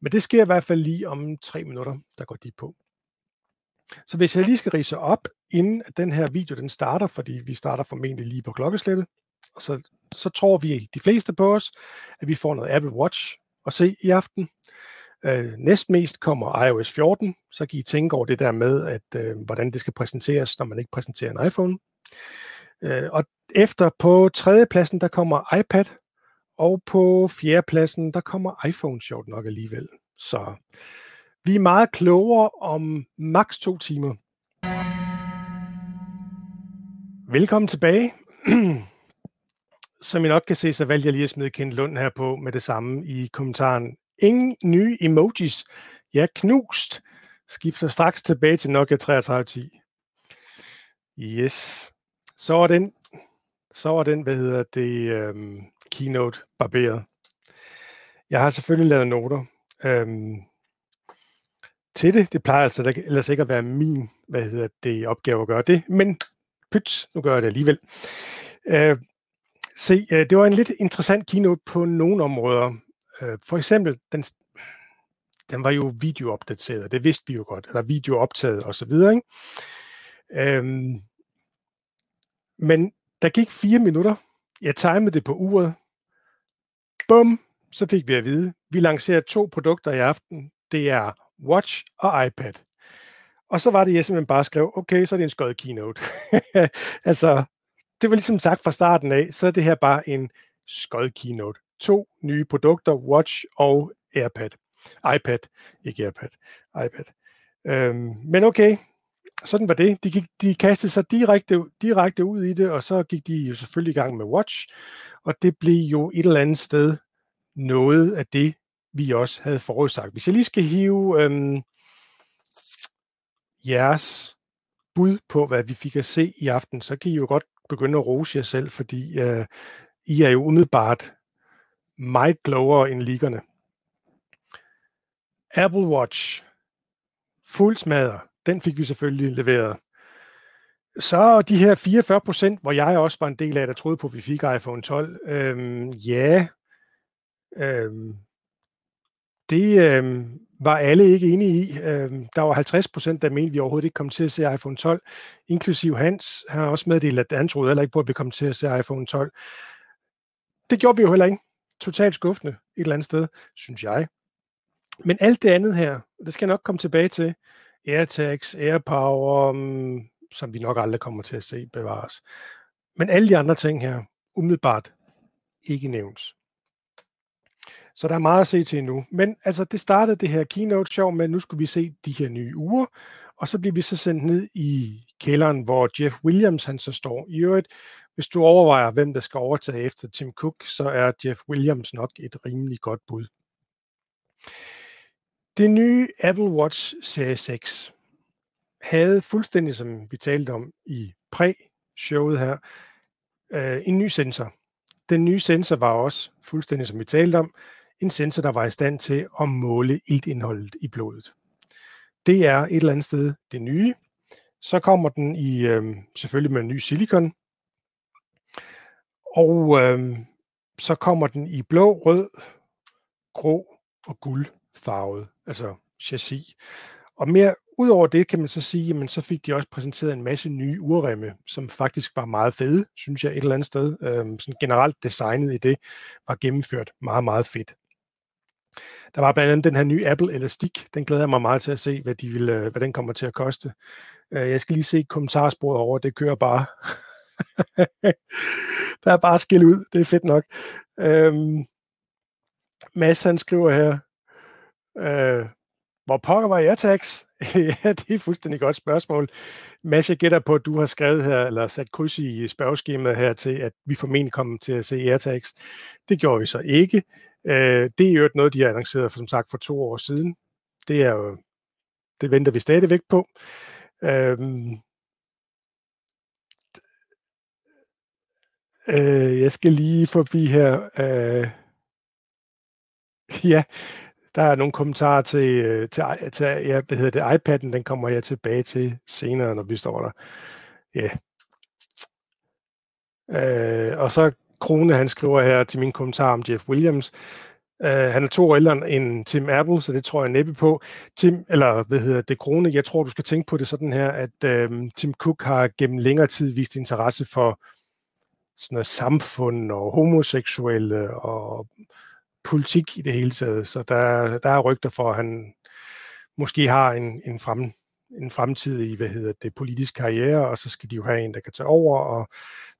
Men det sker i hvert fald lige om tre minutter, der går de på. Så hvis jeg lige skal rise op, inden den her video den starter, fordi vi starter formentlig lige på klokkeslættet, så, så tror vi de fleste på os, at vi får noget Apple Watch at se i aften. Øh, næstmest kommer iOS 14, så kan I tænke over det der med, at øh, hvordan det skal præsenteres, når man ikke præsenterer en iPhone. Øh, og efter på tredjepladsen, der kommer iPad, og på fjerdepladsen, der kommer iPhone sjovt nok alligevel. Så vi er meget klogere om maks to timer. Velkommen tilbage. <clears throat> Som I nok kan se, så valgte jeg lige at smide Kent Lund her på med det samme i kommentaren. Ingen nye emojis. Ja, knust. Skifter straks tilbage til Nokia 3310. Yes. Så var den, så var den hvad hedder det, øhm, keynote barberet. Jeg har selvfølgelig lavet noter øhm, til det. Det plejer altså ellers ikke at være min hvad hedder det, opgave at gøre det, men pyt, nu gør jeg det alligevel. Øh, se, øh, det var en lidt interessant keynote på nogle områder. Øh, for eksempel, den, den var jo videoopdateret, det vidste vi jo godt, eller videooptaget osv. Ikke? Øhm, men der gik fire minutter. Jeg timede det på uret. Bum, så fik vi at vide, vi lancerer to produkter i aften. Det er Watch og iPad. Og så var det, jeg simpelthen bare skrev, okay, så er det en skød keynote. <laughs> altså, det var ligesom sagt fra starten af, så er det her bare en skød keynote. To nye produkter, Watch og AirPad. iPad, ikke AirPad, iPad. Øhm, men okay, sådan var det. De, gik, de kastede sig direkte, direkte ud i det, og så gik de jo selvfølgelig i gang med Watch, og det blev jo et eller andet sted noget af det, vi også havde forudsagt. Hvis jeg lige skal hive øhm, jeres bud på, hvad vi fik at se i aften, så kan I jo godt begynde at rose jer selv, fordi øh, I er jo umiddelbart meget klogere end liggerne. Apple Watch. Fuld smadre. Den fik vi selvfølgelig leveret. Så de her 44 procent, hvor jeg også var en del af, der troede på, at vi fik iPhone 12. Øhm, ja, øhm, det øhm, var alle ikke enige i. Øhm, der var 50 procent, der mente, at vi overhovedet ikke kom til at se iPhone 12, inklusiv Hans. Han har også meddelt, at han troede heller ikke på, at vi kom til at se iPhone 12. Det gjorde vi jo heller ikke. Totalt skuffende et eller andet sted, synes jeg. Men alt det andet her, det skal jeg nok komme tilbage til. AirTags, AirPower, mm, som vi nok aldrig kommer til at se bevares. Men alle de andre ting her, umiddelbart ikke nævnt. Så der er meget at se til nu. Men altså, det startede det her keynote show med, at nu skulle vi se de her nye uger, og så bliver vi så sendt ned i kælderen, hvor Jeff Williams han så står. I øvrigt, hvis du overvejer, hvem der skal overtage efter Tim Cook, så er Jeff Williams nok et rimelig godt bud. Det nye Apple Watch Series 6 havde fuldstændig, som vi talte om i præ-showet her, øh, en ny sensor. Den nye sensor var også, fuldstændig som vi talte om, en sensor, der var i stand til at måle iltindholdet i blodet. Det er et eller andet sted det nye. Så kommer den i øh, selvfølgelig med en ny silikon. Og øh, så kommer den i blå, rød, grå og guld farvet, altså chassis. Og mere Udover det kan man så sige, at så fik de også præsenteret en masse nye urremme, som faktisk var meget fede, synes jeg, et eller andet sted. Øhm, sådan generelt designet i det var gennemført meget, meget fedt. Der var blandt andet den her nye Apple Elastik. Den glæder jeg mig meget til at se, hvad, de vil, øh, hvad den kommer til at koste. Øh, jeg skal lige se kommentarsporet over. Det kører bare. <laughs> der er bare skille ud. Det er fedt nok. Øhm, Mads han skriver her, øh, hvor pokker var AirTags? <laughs> ja, det er et fuldstændig godt spørgsmål. Mads, jeg gætter på, at du har skrevet her, eller sat kryds i spørgeskemaet her til, at vi formentlig kommer til at se AirTags. Det gjorde vi så ikke. Øh, det er jo noget, de har annonceret, for, som sagt, for to år siden. Det er jo, det venter vi stadigvæk på. Øhm, øh, jeg skal lige forbi her. Øh, ja, der er nogle kommentarer til, øh, til, til ja, hvad hedder det, iPad'en, den kommer jeg tilbage til senere, når vi står der. Ja. Øh, og så Krone, han skriver her til min kommentar om Jeff Williams. Uh, han er to år ældre end Tim Apple, så det tror jeg næppe på. Tim, eller hvad hedder det, Krone, jeg tror, du skal tænke på det sådan her, at uh, Tim Cook har gennem længere tid vist interesse for sådan noget samfund og homoseksuelle og politik i det hele taget. Så der, der er rygter for, at han måske har en, en, frem, en fremtid i, hvad hedder det, politisk karriere, og så skal de jo have en, der kan tage over, og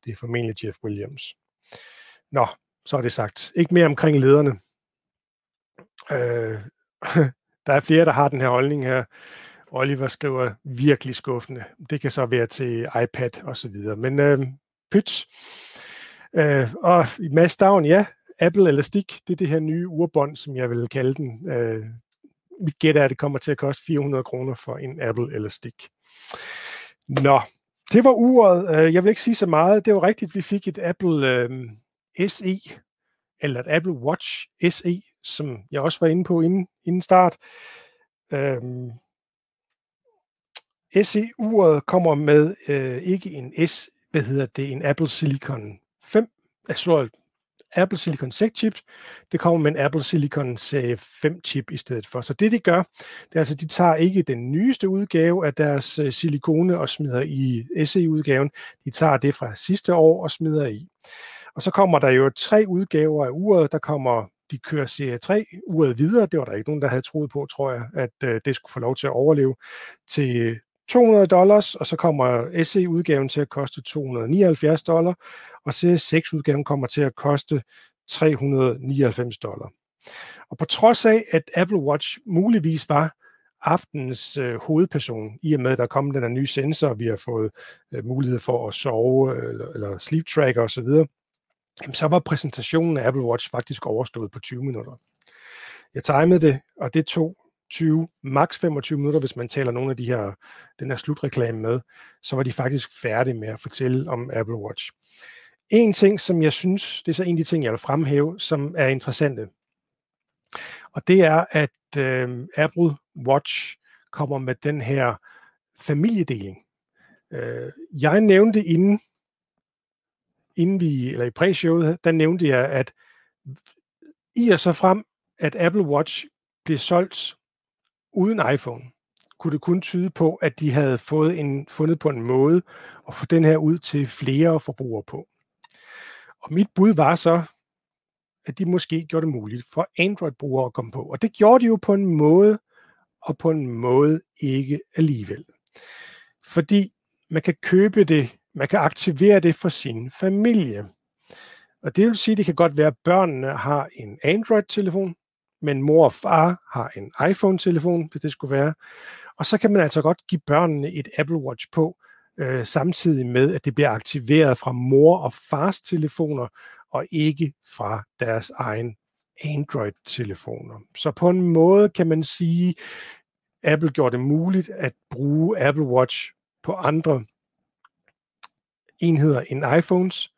det er formentlig Jeff Williams. Nå, så er det sagt. Ikke mere omkring lederne. Øh, <laughs> der er flere, der har den her holdning her. Oliver skriver virkelig skuffende. Det kan så være til iPad og så videre. Men øh, pyt. Øh, og Mads Down, ja, Apple Elastic, det er det her nye urbånd, som jeg vil kalde den. Øh, mit gæt er, at det kommer til at koste 400 kroner for en Apple Elastic. Nå, det var uret. Øh, jeg vil ikke sige så meget. Det var rigtigt, vi fik et Apple øh, SE, eller et Apple Watch SE, som jeg også var inde på inden, inden start. Øhm, SE-uret kommer med øh, ikke en S, hvad hedder det, en Apple Silicon 5, altså øh, Apple Silicon 6 chip, det kommer med en Apple Silicon Serie 5 chip i stedet for. Så det de gør, det er altså, de tager ikke den nyeste udgave af deres øh, silikone og smider i SE-udgaven, de tager det fra sidste år og smider i. Og så kommer der jo tre udgaver af uret, der kommer de kører serie 3 uret videre. Det var der ikke nogen, der havde troet på, tror jeg, at øh, det skulle få lov til at overleve til 200 dollars, og så kommer SE-udgaven til at koste 279 dollar, og CS6-udgaven kommer til at koste 399 dollar. Og på trods af, at Apple Watch muligvis var aftenens øh, hovedperson, i og med, at der kom den her nye sensor, og vi har fået øh, mulighed for at sove, øh, eller, eller sleep tracker osv., jamen, så var præsentationen af Apple Watch faktisk overstået på 20 minutter. Jeg timede det, og det tog 20, maks 25 minutter, hvis man taler nogle af de her, den her slutreklame med, så var de faktisk færdige med at fortælle om Apple Watch. En ting, som jeg synes, det er så en af de ting, jeg vil fremhæve, som er interessante. Og det er, at øh, Apple Watch kommer med den her familiedeling. Øh, jeg nævnte inden, inden vi, eller i præ-showet, der nævnte jeg, at i og så frem, at Apple Watch blev solgt uden iPhone, kunne det kun tyde på, at de havde fået en, fundet på en måde at få den her ud til flere forbrugere på. Og mit bud var så, at de måske gjorde det muligt for Android-brugere at komme på. Og det gjorde de jo på en måde, og på en måde ikke alligevel. Fordi man kan købe det, man kan aktivere det for sin familie. Og det vil sige, at det kan godt være, at børnene har en Android-telefon, men mor og far har en iPhone-telefon, hvis det skulle være. Og så kan man altså godt give børnene et Apple Watch på, øh, samtidig med, at det bliver aktiveret fra mor og fars telefoner, og ikke fra deres egen Android-telefoner. Så på en måde kan man sige, Apple gjorde det muligt at bruge Apple Watch på andre enheder end iPhones,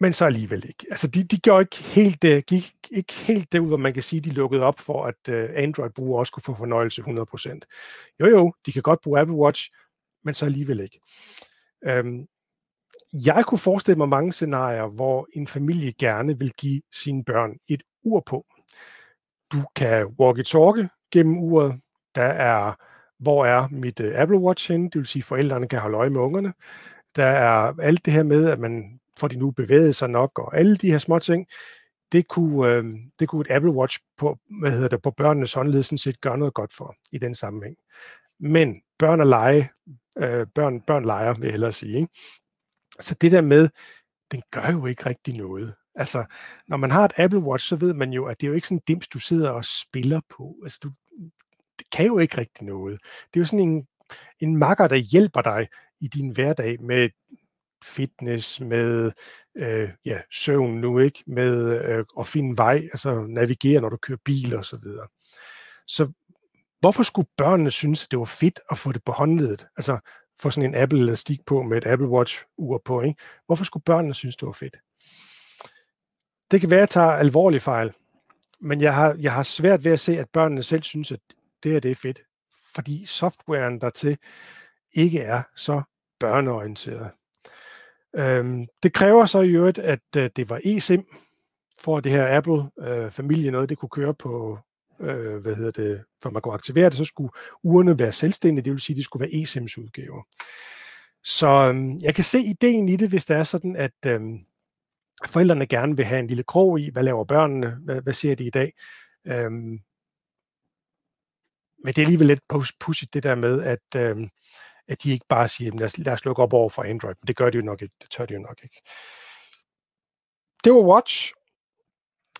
men så alligevel ikke. Altså, de, de gjorde ikke helt, det, gik ikke helt det ud, om man kan sige, de lukkede op for, at øh, Android-brugere også kunne få fornøjelse 100%. Jo jo, de kan godt bruge Apple Watch, men så alligevel ikke. Øhm, jeg kunne forestille mig mange scenarier, hvor en familie gerne vil give sine børn et ur på. Du kan walkie-talkie gennem uret. Der er, hvor er mit øh, Apple Watch henne? Det vil sige, at forældrene kan holde øje med ungerne. Der er alt det her med, at man får de nu bevæget sig nok, og alle de her små ting, det kunne, øh, det kunne et Apple Watch på, hvad hedder det, på børnenes håndled sådan set gøre noget godt for i den sammenhæng. Men børn og lege, øh, børn, børn leger, vil jeg hellere sige. Ikke? Så det der med, den gør jo ikke rigtig noget. Altså, når man har et Apple Watch, så ved man jo, at det er jo ikke sådan en dims, du sidder og spiller på. Altså, du, det kan jo ikke rigtig noget. Det er jo sådan en, en makker, der hjælper dig i din hverdag med fitness, med øh, ja, søvn nu, ikke? Med øh, at finde vej, altså navigere, når du kører bil og så videre. Så hvorfor skulle børnene synes, at det var fedt at få det på håndledet? Altså få sådan en Apple elastik på med et Apple Watch ur på, ikke? Hvorfor skulle børnene synes, det var fedt? Det kan være, at jeg tager alvorlig fejl, men jeg har, jeg har svært ved at se, at børnene selv synes, at det her det er fedt, fordi softwaren dertil ikke er så børneorienteret. Øhm, det kræver så i øvrigt, at øh, det var eSIM, for at det her Apple-familie øh, noget, det kunne køre på, øh, hvad hedder det, for man kunne aktivere det, så skulle urene være selvstændige, det vil sige, at de skulle være eSIMs udgaver. Så øhm, jeg kan se ideen i det, hvis det er sådan, at øhm, forældrene gerne vil have en lille krog i, hvad laver børnene, hvad, hvad ser de i dag. Øhm, men det er alligevel lidt pudsigt det der med, at, øhm, at de ikke bare siger, lad os, lad os lukke op over for Android. Men det gør de jo nok ikke. Det tør de jo nok ikke. Det var Watch.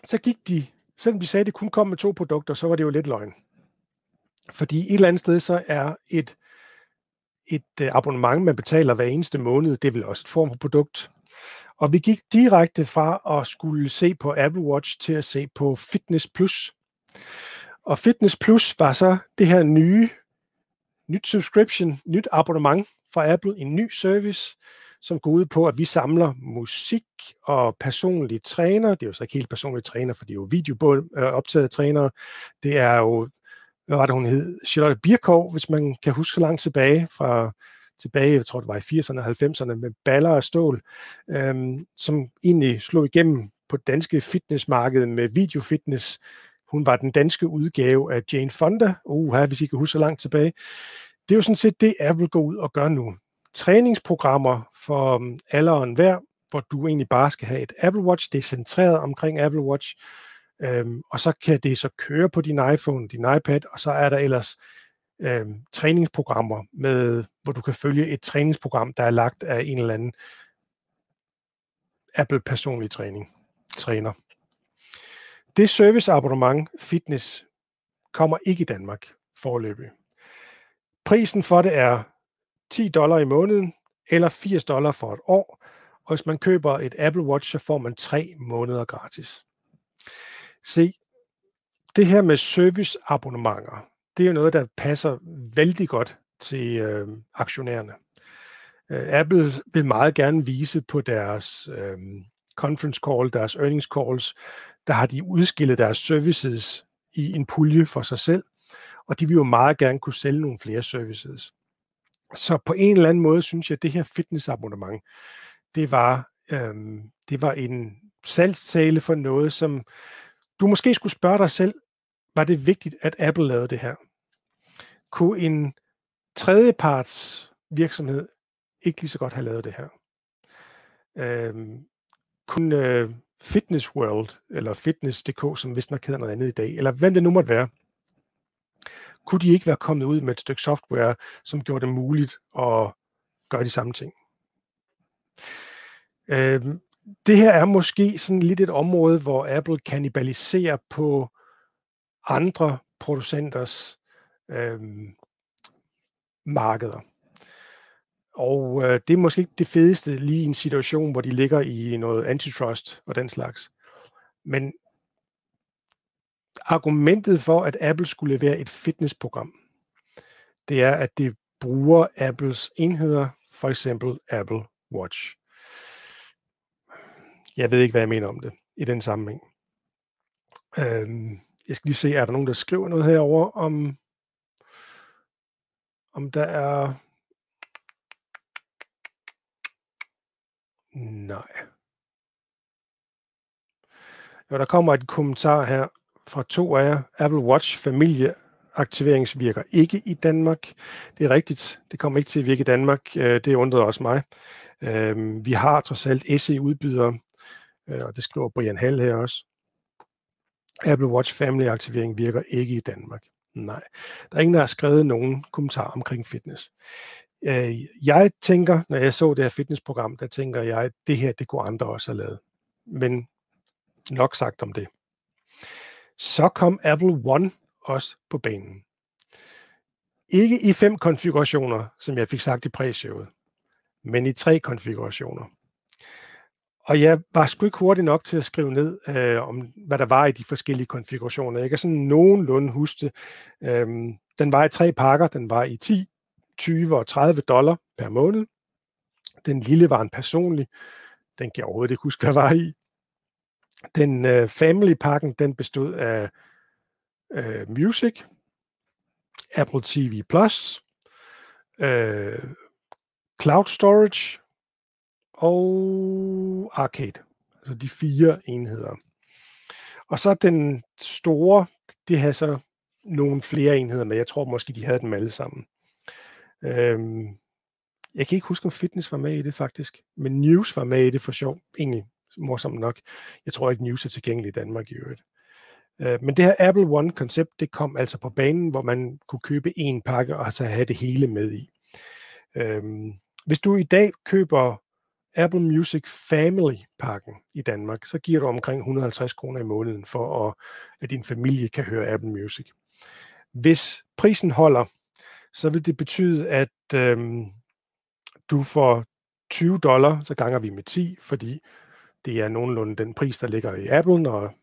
Så gik de, selvom de sagde, at det kun kom med to produkter, så var det jo lidt løgn. Fordi et eller andet sted, så er et, et øh, abonnement, man betaler hver eneste måned, det er vel også et form for produkt. Og vi gik direkte fra at skulle se på Apple Watch til at se på Fitness Plus. Og Fitness Plus var så det her nye, nyt subscription, nyt abonnement fra Apple, en ny service, som går ud på, at vi samler musik og personlige træner. Det er jo så ikke helt personlige træner, for det er jo videooptaget øh, trænere. Det er jo, hvad var det, hun hed? Charlotte Birkov, hvis man kan huske så langt tilbage fra tilbage, jeg tror det var i 80'erne og 90'erne, med baller og stål, øhm, som egentlig slog igennem på det danske fitnessmarked med videofitness. Hun var den danske udgave af Jane Fonda, uha, hvis I kan huske så langt tilbage. Det er jo sådan set det, Apple går ud og gør nu. Træningsprogrammer for um, alle og enhver, hvor du egentlig bare skal have et Apple Watch, det er centreret omkring Apple Watch, øhm, og så kan det så køre på din iPhone, din iPad, og så er der ellers øhm, træningsprogrammer, med, hvor du kan følge et træningsprogram, der er lagt af en eller anden Apple personlig træning, træner. Det serviceabonnement fitness kommer ikke i Danmark forløbig. Prisen for det er 10 dollar i måneden eller 80 dollar for et år, og hvis man køber et Apple Watch, så får man tre måneder gratis. Se, det her med serviceabonnementer, det er jo noget, der passer vældig godt til øh, aktionærerne. Øh, Apple vil meget gerne vise på deres øh, conference call, deres earnings calls, der har de udskillet deres services i en pulje for sig selv, og de vil jo meget gerne kunne sælge nogle flere services. Så på en eller anden måde synes jeg, at det her fitnessabonnement, det var, øhm, det var en salgstale for noget, som du måske skulle spørge dig selv, var det vigtigt, at Apple lavede det her? kunne en tredjeparts virksomhed ikke lige så godt have lavet det her. Øhm, kunne øh, Fitness World, eller Fitness.dk, som vist nok hedder noget andet i dag, eller hvem det nu måtte være, kunne de ikke være kommet ud med et stykke software, som gjorde det muligt at gøre de samme ting. Øhm, det her er måske sådan lidt et område, hvor Apple kanibaliserer på andre producenters øh, markeder. Og øh, det er måske ikke det fedeste lige i en situation, hvor de ligger i noget antitrust og den slags. Men argumentet for, at Apple skulle levere et fitnessprogram, det er, at det bruger Apples enheder, for eksempel Apple Watch. Jeg ved ikke, hvad jeg mener om det i den sammenhæng. Øhm, jeg skal lige se, er der nogen, der skriver noget herover om om der er... Nej. Jo, der kommer et kommentar her fra to af jer. Apple Watch familie aktiveringsvirker ikke i Danmark. Det er rigtigt. Det kommer ikke til at virke i Danmark. Øh, det undrede også mig. Øhm, vi har trods alt SE-udbydere, øh, og det skriver Brian Hall her også. Apple Watch Family aktivering virker ikke i Danmark. Nej, der er ingen, der har skrevet nogen kommentar omkring fitness. Øh, jeg tænker, når jeg så det her fitnessprogram, der tænker jeg, at det her, det kunne andre også have lavet. Men nok sagt om det. Så kom Apple One også på banen. Ikke i fem konfigurationer, som jeg fik sagt i præshowet, men i tre konfigurationer. Og jeg var sgu ikke hurtig nok til at skrive ned, øh, om hvad der var i de forskellige konfigurationer. Jeg kan sådan nogenlunde huske det. Øhm, den var i tre pakker. Den var i 10, 20 og 30 dollar per måned. Den lille var en personlig. Den kan jeg overhovedet ikke huske, hvad var i. Den øh, family-pakken, den bestod af øh, Music, Apple TV+, Plus, øh, Cloud Storage, og Arcade. Altså de fire enheder. Og så den store, det havde så nogle flere enheder men Jeg tror måske, de havde dem alle sammen. Øhm, jeg kan ikke huske, om fitness var med i det faktisk, men news var med i det for sjov. Egentlig morsomt nok. Jeg tror ikke, News er tilgængelig i Danmark i øvrigt. Øh, men det her Apple One-koncept, det kom altså på banen, hvor man kunne købe en pakke og så have det hele med i. Øhm, hvis du i dag køber Apple Music Family-pakken i Danmark, så giver du omkring 150 kroner i måneden for, at, at din familie kan høre Apple Music. Hvis prisen holder, så vil det betyde, at øhm, du får 20 dollar, så ganger vi med 10, fordi det er nogenlunde den pris, der ligger i Apple, og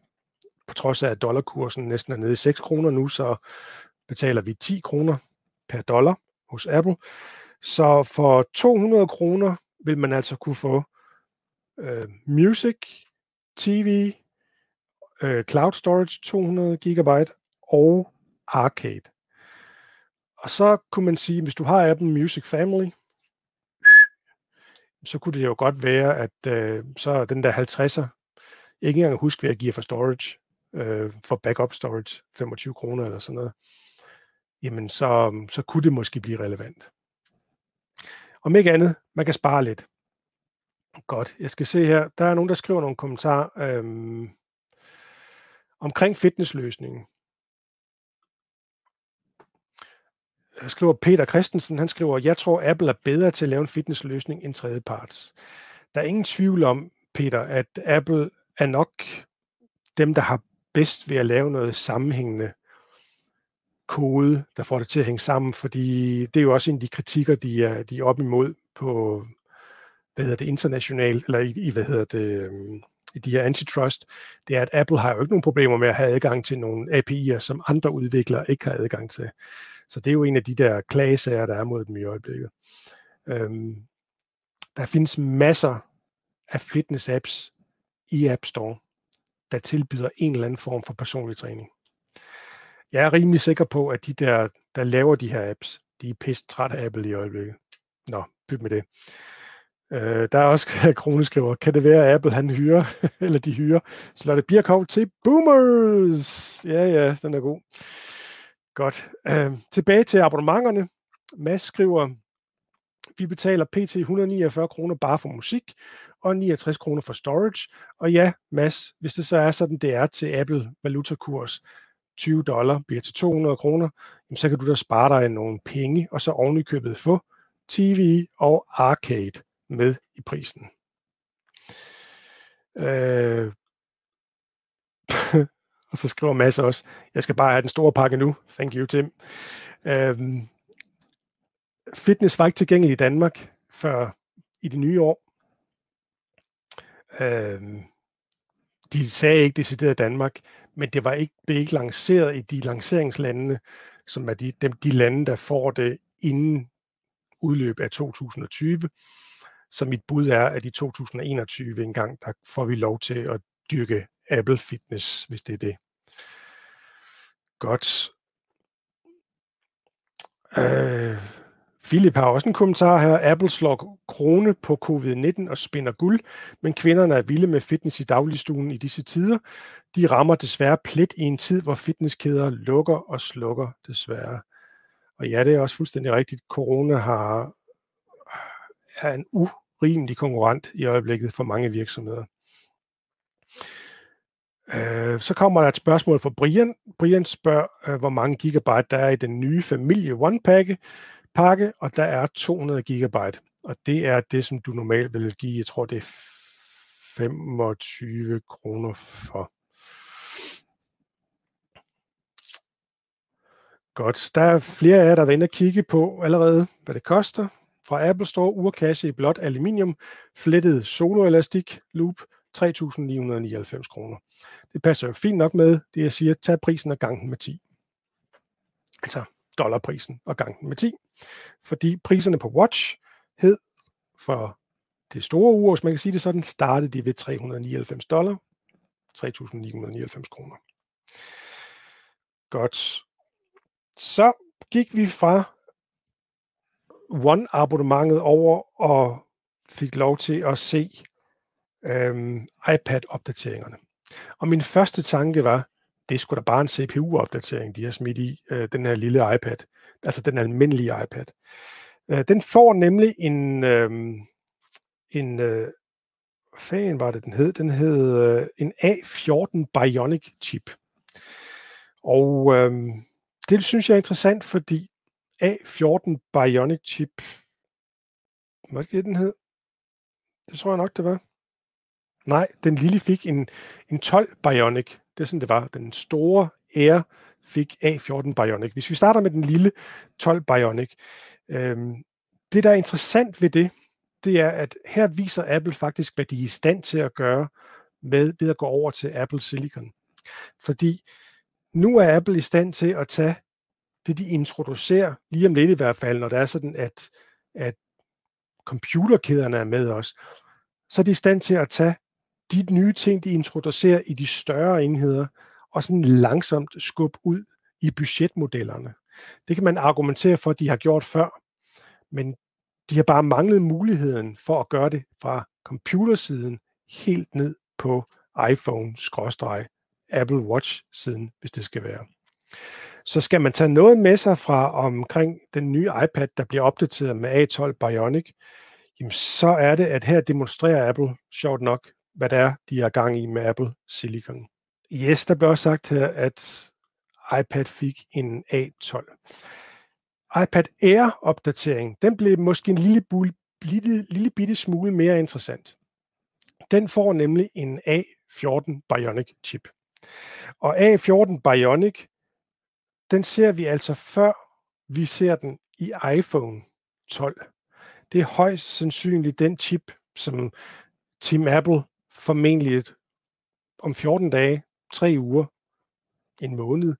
på trods af, at dollarkursen næsten er nede i 6 kroner nu, så betaler vi 10 kroner per dollar hos Apple. Så for 200 kroner vil man altså kunne få øh, music, TV, øh, cloud storage 200 GB og arcade. Og så kunne man sige, hvis du har Apple Music Family, så kunne det jo godt være, at øh, så den der 50'er, ikke engang huske, hvad jeg giver for storage, øh, for backup storage, 25 kroner eller sådan noget, jamen så, så kunne det måske blive relevant. Om ikke andet, man kan spare lidt. Godt, jeg skal se her. Der er nogen, der skriver nogle kommentarer øhm, omkring fitnessløsningen. Jeg skriver Peter Christensen, han skriver, jeg tror Apple er bedre til at lave en fitnessløsning end tredjeparts. Der er ingen tvivl om, Peter, at Apple er nok dem, der har bedst ved at lave noget sammenhængende kode, der får det til at hænge sammen, fordi det er jo også en af de kritikker, de er, de er op imod på, hvad hedder det, internationalt, eller i, i hvad hedder det, øhm, i de her antitrust, det er, at Apple har jo ikke nogen problemer med at have adgang til nogle API'er, som andre udviklere ikke har adgang til. Så det er jo en af de der klagesager, der er mod dem i øjeblikket. Øhm, der findes masser af fitness-apps i App Store, der tilbyder en eller anden form for personlig træning. Jeg er rimelig sikker på, at de der, der laver de her apps, de er pisse træt af Apple i øjeblikket. Nå, byt med det. Øh, der er også <laughs> kroneskriver, kan det være, at Apple han hyrer, <laughs> eller de hyrer, Lotte Birkov til Boomers. Ja, ja, den er god. Godt. Øh, tilbage til abonnementerne. Mads skriver, vi betaler pt. 149 kroner bare for musik, og 69 kroner for storage. Og ja, Mads, hvis det så er sådan, det er til Apple valutakurs, 20 dollar bliver til 200 kroner, så kan du da spare dig nogle penge, og så ovenikøbet få TV og arcade med i prisen. Øh, og så skriver Mads også, jeg skal bare have den store pakke nu. Thank you, Tim. Øhm, fitness var ikke tilgængelig i Danmark før i det nye år. Øhm, de sagde ikke decideret Danmark, men det var ikke, blev ikke lanceret i de lanceringslandene, som er de, dem, de lande, der får det inden udløb af 2020. Så mit bud er, at i 2021 engang, der får vi lov til at dyrke Apple Fitness, hvis det er det. Godt. Øh, Philip har også en kommentar her. Apple slår krone på covid-19 og spinder guld, men kvinderne er vilde med fitness i dagligstuen i disse tider. De rammer desværre plet i en tid, hvor fitnesskæder lukker og slukker desværre. Og ja, det er også fuldstændig rigtigt. Corona har, er en urimelig konkurrent i øjeblikket for mange virksomheder. Øh, så kommer der et spørgsmål fra Brian. Brian spørger, øh, hvor mange gigabyte der er i den nye familie One-pakke pakke, og der er 200 gigabyte. Og det er det, som du normalt vil give, jeg tror det er 25 kroner for. Godt. Der er flere af jer, der er inde og kigge på allerede, hvad det koster. Fra Apple Store, urkasse i blåt aluminium, flettet soloelastik loop, 3.999 kroner. Det passer jo fint nok med det, jeg siger, tag prisen og gang den med 10. Altså dollarprisen og gang den med 10 fordi priserne på Watch hed for det store ur, hvis man kan sige det sådan, startede de ved 399 dollar, 3.999 kroner. Godt. Så gik vi fra One-abonnementet over og fik lov til at se øhm, iPad-opdateringerne. Og min første tanke var, det skulle da bare en CPU-opdatering, de har smidt i øh, den her lille iPad altså den almindelige iPad. Øh, den får nemlig en, øh, en øh, fan var det, den hed? Den hed øh, en A14 Bionic chip. Og øh, det synes jeg er interessant, fordi A14 Bionic chip, hvad det det, den hed? Det tror jeg nok, det var. Nej, den lille fik en, en 12 Bionic. Det er sådan, det var. Den store Air fik A14 Bionic. Hvis vi starter med den lille 12 Bionic. Øhm, det, der er interessant ved det, det er, at her viser Apple faktisk, hvad de er i stand til at gøre med ved at gå over til Apple Silicon. Fordi nu er Apple i stand til at tage det, de introducerer, lige om lidt i hvert fald, når det er sådan, at, at computerkæderne er med os, så er de i stand til at tage de nye ting, de introducerer i de større enheder, og sådan langsomt skubbe ud i budgetmodellerne. Det kan man argumentere for, at de har gjort før, men de har bare manglet muligheden for at gøre det fra computersiden helt ned på iPhone-Apple Watch-siden, hvis det skal være. Så skal man tage noget med sig fra omkring den nye iPad, der bliver opdateret med A12 Bionic, jamen så er det, at her demonstrerer Apple, sjovt nok, hvad det er, de er gang i med Apple Silicon. Yes, der blev også sagt her, at iPad fik en A12 iPad Air-opdatering, den blev måske en lille, lille, lille bitte smule mere interessant. Den får nemlig en A14 Bionic chip. Og A14 Bionic, den ser vi altså før vi ser den i iPhone 12. Det er højst sandsynligt den chip, som Tim Apple formentlig om 14 dage, 3 uger, en måned,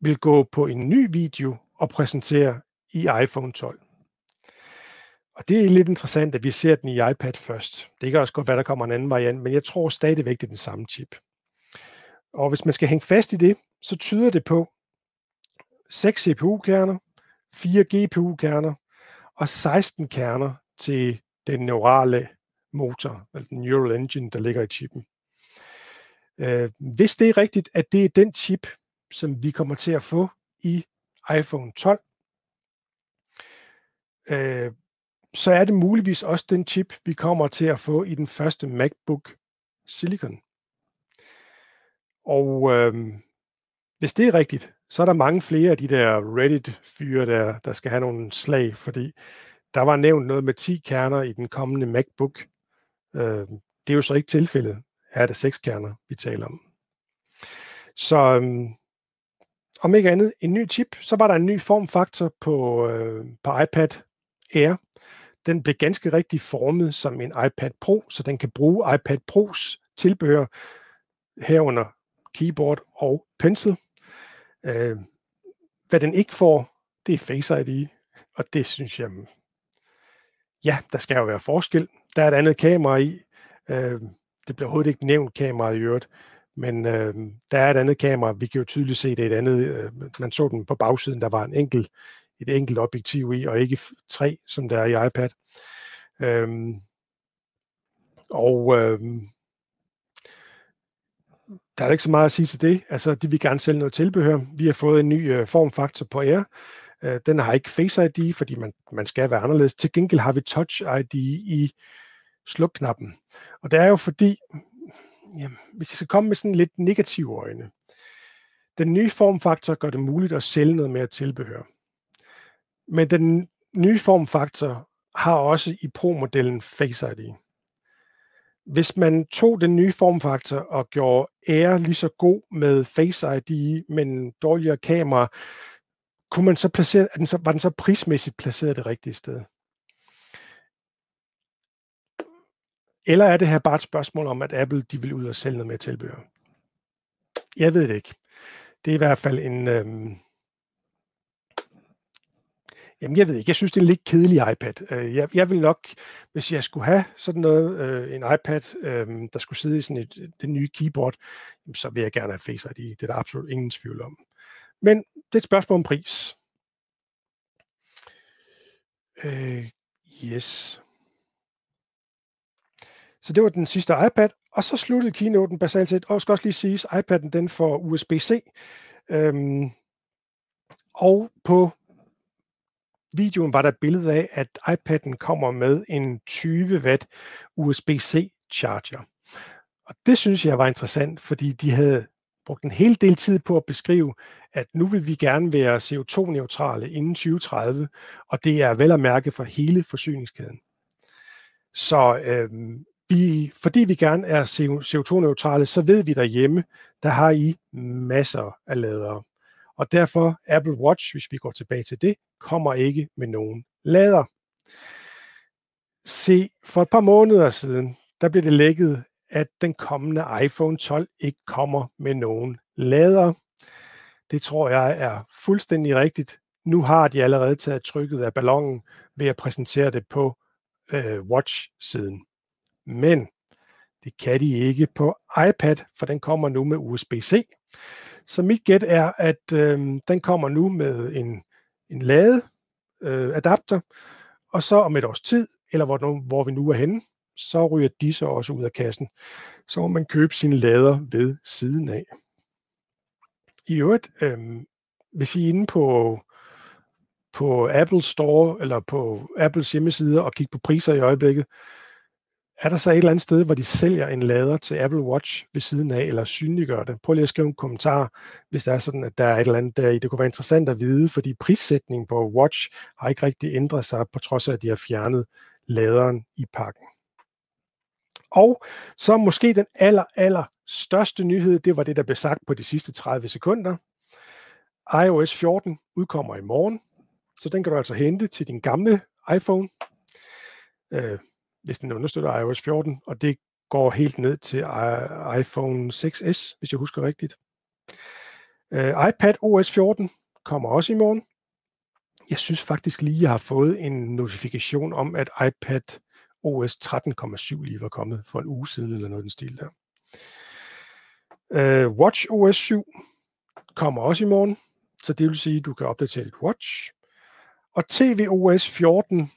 vil gå på en ny video og præsentere i iPhone 12. Og det er lidt interessant, at vi ser den i iPad først. Det kan også godt være, der kommer en anden variant, men jeg tror stadigvæk, det er den samme chip. Og hvis man skal hænge fast i det, så tyder det på 6 CPU-kerner, 4 GPU-kerner og 16 kerner til den neurale motor, altså den neural engine, der ligger i chippen. Øh, hvis det er rigtigt, at det er den chip, som vi kommer til at få i iPhone 12, øh, så er det muligvis også den chip, vi kommer til at få i den første MacBook Silicon. Og øh, hvis det er rigtigt, så er der mange flere af de der Reddit-fyre, der, der skal have nogle slag, fordi der var nævnt noget med 10 kerner i den kommende MacBook. Øh, det er jo så ikke tilfældet. Her er det 6 kerner, vi taler om. Så øh, om ikke andet, en ny chip. Så var der en ny formfaktor på, øh, på iPad Air. Den blev ganske rigtig formet som en iPad Pro, så den kan bruge iPad Pros tilbehør herunder keyboard og pencil. Øh, hvad den ikke får, det er Face ID, og det synes jeg, ja, der skal jo være forskel. Der er et andet kamera i. Øh, det bliver overhovedet ikke nævnt kamera i øvrigt, men øh, der er et andet kamera. Vi kan jo tydeligt se, det er et andet. Øh, man så den på bagsiden, der var en enkelt, et enkelt objektiv i, og ikke tre, som der er i iPad. Øh, og øh, der er ikke så meget at sige til det. Altså, de vil gerne sælge noget tilbehør. Vi har fået en ny øh, formfaktor på Air. Øh, den har ikke Face ID, fordi man, man skal være anderledes. Til gengæld har vi Touch ID i slukknappen. Og det er jo fordi, jamen, hvis jeg skal komme med sådan lidt negative øjne, den nye formfaktor gør det muligt at sælge noget mere tilbehør. Men den nye formfaktor har også i Pro-modellen Face ID. Hvis man tog den nye formfaktor og gjorde Air lige så god med Face ID, men dårligere kamera, kunne man så placere, den så, var den så prismæssigt placeret det rigtige sted? Eller er det her bare et spørgsmål om, at Apple de vil ud og sælge noget mere tilbehør? Jeg ved det ikke. Det er i hvert fald en, øhm, Jamen, jeg ved ikke. Jeg synes, det er en lidt kedelig iPad. Øh, jeg, jeg vil nok, hvis jeg skulle have sådan noget, øh, en iPad, øh, der skulle sidde i sådan et, det nye keyboard, så vil jeg gerne have Face ID. Det er der absolut ingen tvivl om. Men det er et spørgsmål om pris. Øh, yes. Så det var den sidste iPad, og så sluttede keynoten basalt set, og skal også lige siges, iPad'en den får USB-C, øhm, og på videoen var der et billede af, at iPad'en kommer med en 20 watt USB-C Charger. Og det synes jeg var interessant, fordi de havde brugt en hel del tid på at beskrive, at nu vil vi gerne være CO2-neutrale inden 2030, og det er vel at mærke for hele forsyningskæden. Så øhm, vi, fordi vi gerne er CO2-neutrale, så ved vi derhjemme, der har I masser af ladere. Og derfor Apple Watch, hvis vi går tilbage til det, kommer ikke med nogen lader. Se, for et par måneder siden, der blev det lækket, at den kommende iPhone 12 ikke kommer med nogen lader. Det tror jeg er fuldstændig rigtigt. Nu har de allerede taget trykket af ballonen ved at præsentere det på øh, Watch-siden. Men det kan de ikke på iPad, for den kommer nu med USB-C. Så mit gæt er, at øh, den kommer nu med en, en lade øh, adapter, og så om et års tid, eller hvor, hvor vi nu er henne, så ryger de så også ud af kassen. Så må man købe sine lader ved siden af. I øvrigt, øh, hvis I er inde på, på Apple Store eller på Apples hjemmeside og kigge på priser i øjeblikket, er der så et eller andet sted, hvor de sælger en lader til Apple Watch ved siden af, eller synliggør det? Prøv lige at skrive en kommentar, hvis der er sådan, at der er et eller andet der i. Det kunne være interessant at vide, fordi prissætningen på Watch har ikke rigtig ændret sig, på trods af, at de har fjernet laderen i pakken. Og så måske den aller, aller største nyhed, det var det, der blev sagt på de sidste 30 sekunder. iOS 14 udkommer i morgen, så den kan du altså hente til din gamle iPhone. Øh, hvis den understøtter iOS 14, og det går helt ned til iPhone 6s, hvis jeg husker rigtigt. Uh, iPad OS 14 kommer også i morgen. Jeg synes faktisk lige, jeg har fået en notifikation om, at iPad OS 13.7 lige var kommet for en uge siden, eller noget den stil der. Uh, Watch OS 7 kommer også i morgen, så det vil sige, at du kan opdatere dit Watch. Og tvOS 14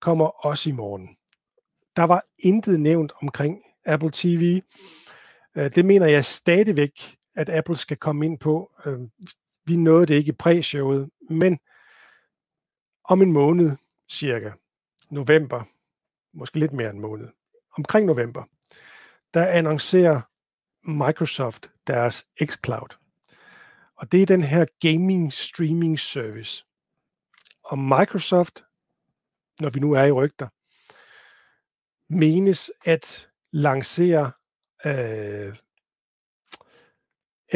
kommer også i morgen der var intet nævnt omkring Apple TV. Øh, det mener jeg stadigvæk, at Apple skal komme ind på. Øh, vi nåede det ikke i præshowet, men om en måned cirka, november, måske lidt mere end en måned, omkring november, der annoncerer Microsoft deres xCloud. Og det er den her gaming streaming service. Og Microsoft, når vi nu er i rygter, menes at lancere øh,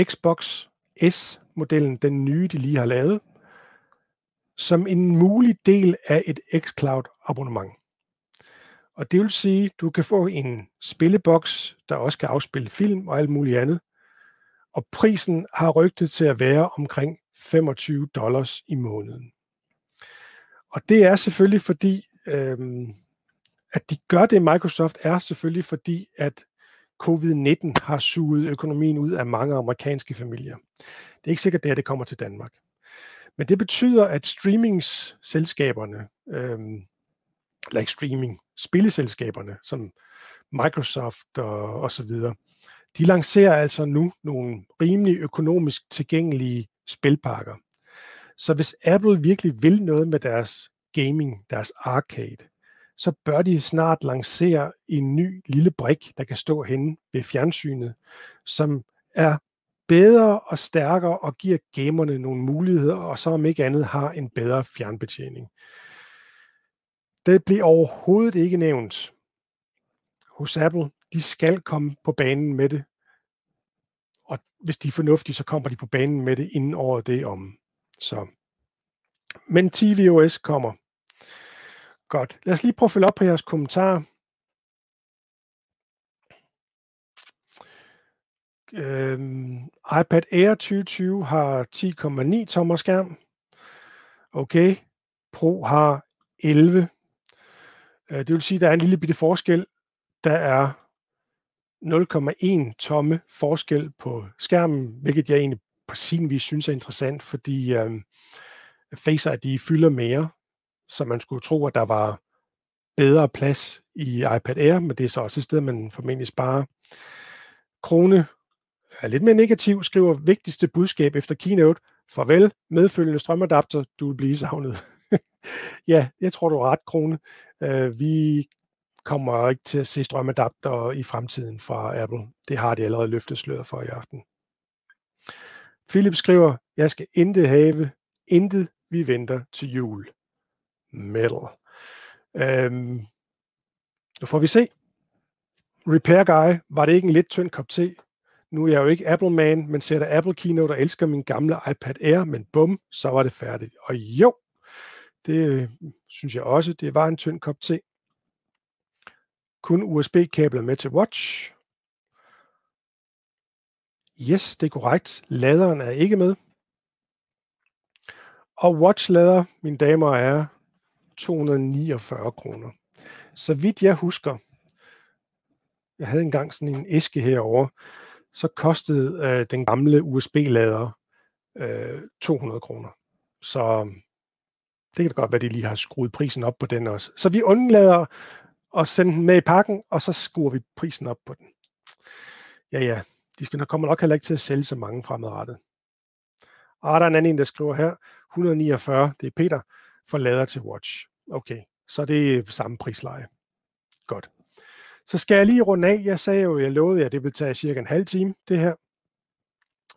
Xbox S-modellen, den nye, de lige har lavet, som en mulig del af et xCloud abonnement. Og det vil sige, at du kan få en spilleboks, der også kan afspille film og alt muligt andet. Og prisen har rygtet til at være omkring 25 dollars i måneden. Og det er selvfølgelig fordi, øhm, at de gør det, Microsoft, er selvfølgelig fordi, at covid-19 har suget økonomien ud af mange amerikanske familier. Det er ikke sikkert, det, her det kommer til Danmark. Men det betyder, at streamingsselskaberne, øhm, eller ikke streaming, spilleselskaberne, som Microsoft og, og så videre, de lancerer altså nu nogle rimelig økonomisk tilgængelige spilpakker. Så hvis Apple virkelig vil noget med deres gaming, deres arcade, så bør de snart lancere en ny lille brik, der kan stå henne ved fjernsynet, som er bedre og stærkere og giver gamerne nogle muligheder, og så om ikke andet har en bedre fjernbetjening. Det bliver overhovedet ikke nævnt hos Apple. De skal komme på banen med det. Og hvis de er fornuftige, så kommer de på banen med det inden året det om. Så. Men tvOS kommer. Godt. Lad os lige prøve at følge op på jeres kommentarer. Øhm, iPad Air 2020 har 10,9 tommer skærm. Okay. Pro har 11. Øh, det vil sige, at der er en lille bitte forskel. Der er 0,1 tomme forskel på skærmen, hvilket jeg egentlig på sin vis synes er interessant, fordi øhm, Face ID fylder mere, så man skulle tro, at der var bedre plads i iPad Air, men det er så også et sted, man formentlig sparer. Krone er lidt mere negativ, skriver vigtigste budskab efter keynote. Farvel, medfølgende strømadapter, du vil blive savnet. <laughs> ja, jeg tror, du har ret, Krone. Uh, vi kommer ikke til at se strømadapter i fremtiden fra Apple. Det har de allerede løftet sløret for i aften. Philip skriver, jeg skal intet have, intet vi venter til jul. Metal. Øhm, nu får vi se. Repair Guy, var det ikke en lidt tynd kop te? Nu er jeg jo ikke Apple-man, men sætter Apple Keynote og elsker min gamle iPad Air, men bum, så var det færdigt. Og jo, det øh, synes jeg også, det var en tynd kop te. Kun USB-kabler med til Watch. Yes, det er korrekt. Laderen er ikke med. Og Watch-lader, mine damer og herrer, 249 kroner. Så vidt jeg husker, jeg havde engang sådan en æske herover, så kostede øh, den gamle USB-lader øh, 200 kroner. Så øh, det kan da godt være, at de lige har skruet prisen op på den også. Så vi undlader at sende den med i pakken, og så skruer vi prisen op på den. Ja, ja, de skal nok, kommer nok heller ikke til at sælge så mange fremadrettet. Og der er en anden, der skriver her, 149, det er Peter, for lader til Watch. Okay, så det er samme prisleje. Godt. Så skal jeg lige runde af. Jeg sagde jo, jeg lovede jer, at det vil tage cirka en halv time, det her.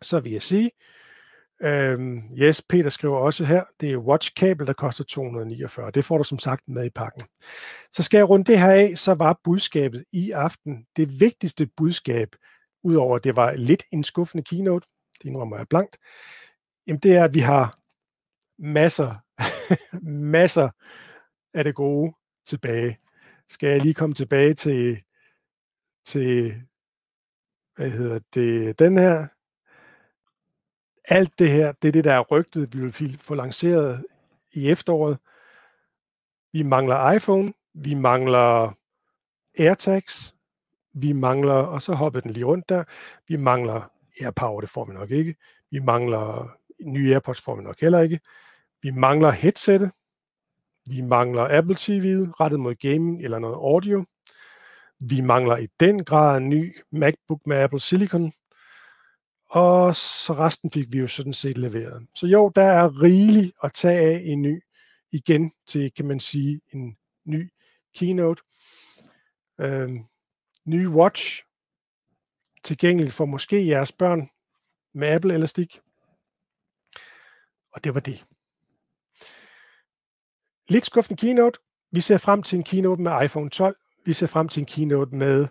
Så vil jeg sige, øhm, yes, Peter skriver også her, det er watchkabel, der koster 249. Det får du som sagt med i pakken. Så skal jeg runde det her af, så var budskabet i aften, det vigtigste budskab, udover at det var lidt en skuffende keynote, det indrømmer jeg blankt, jamen det er, at vi har masser, <laughs> masser af det gode tilbage skal jeg lige komme tilbage til, til hvad hedder det, den her. Alt det her, det er det, der er rygtet, vi vil få lanceret i efteråret. Vi mangler iPhone, vi mangler AirTags, vi mangler, og så hopper den lige rundt der, vi mangler AirPower, det får vi nok ikke. Vi mangler nye AirPods, får vi nok heller ikke. Vi mangler headsettet, vi mangler Apple TV rettet mod gaming eller noget audio. Vi mangler i den grad en ny MacBook med Apple Silicon. Og så resten fik vi jo sådan set leveret. Så jo, der er rigeligt at tage af en ny, igen til, kan man sige, en ny keynote. Øhm, ny watch, tilgængelig for måske jeres børn med Apple Elastik. Og det var det. Lidt skuffende keynote. Vi ser frem til en keynote med iPhone 12. Vi ser frem til en keynote med,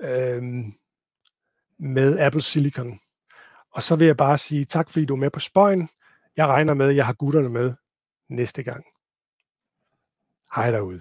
øhm, med Apple Silicon. Og så vil jeg bare sige tak, fordi du er med på spøjen. Jeg regner med, at jeg har gutterne med næste gang. Hej derude.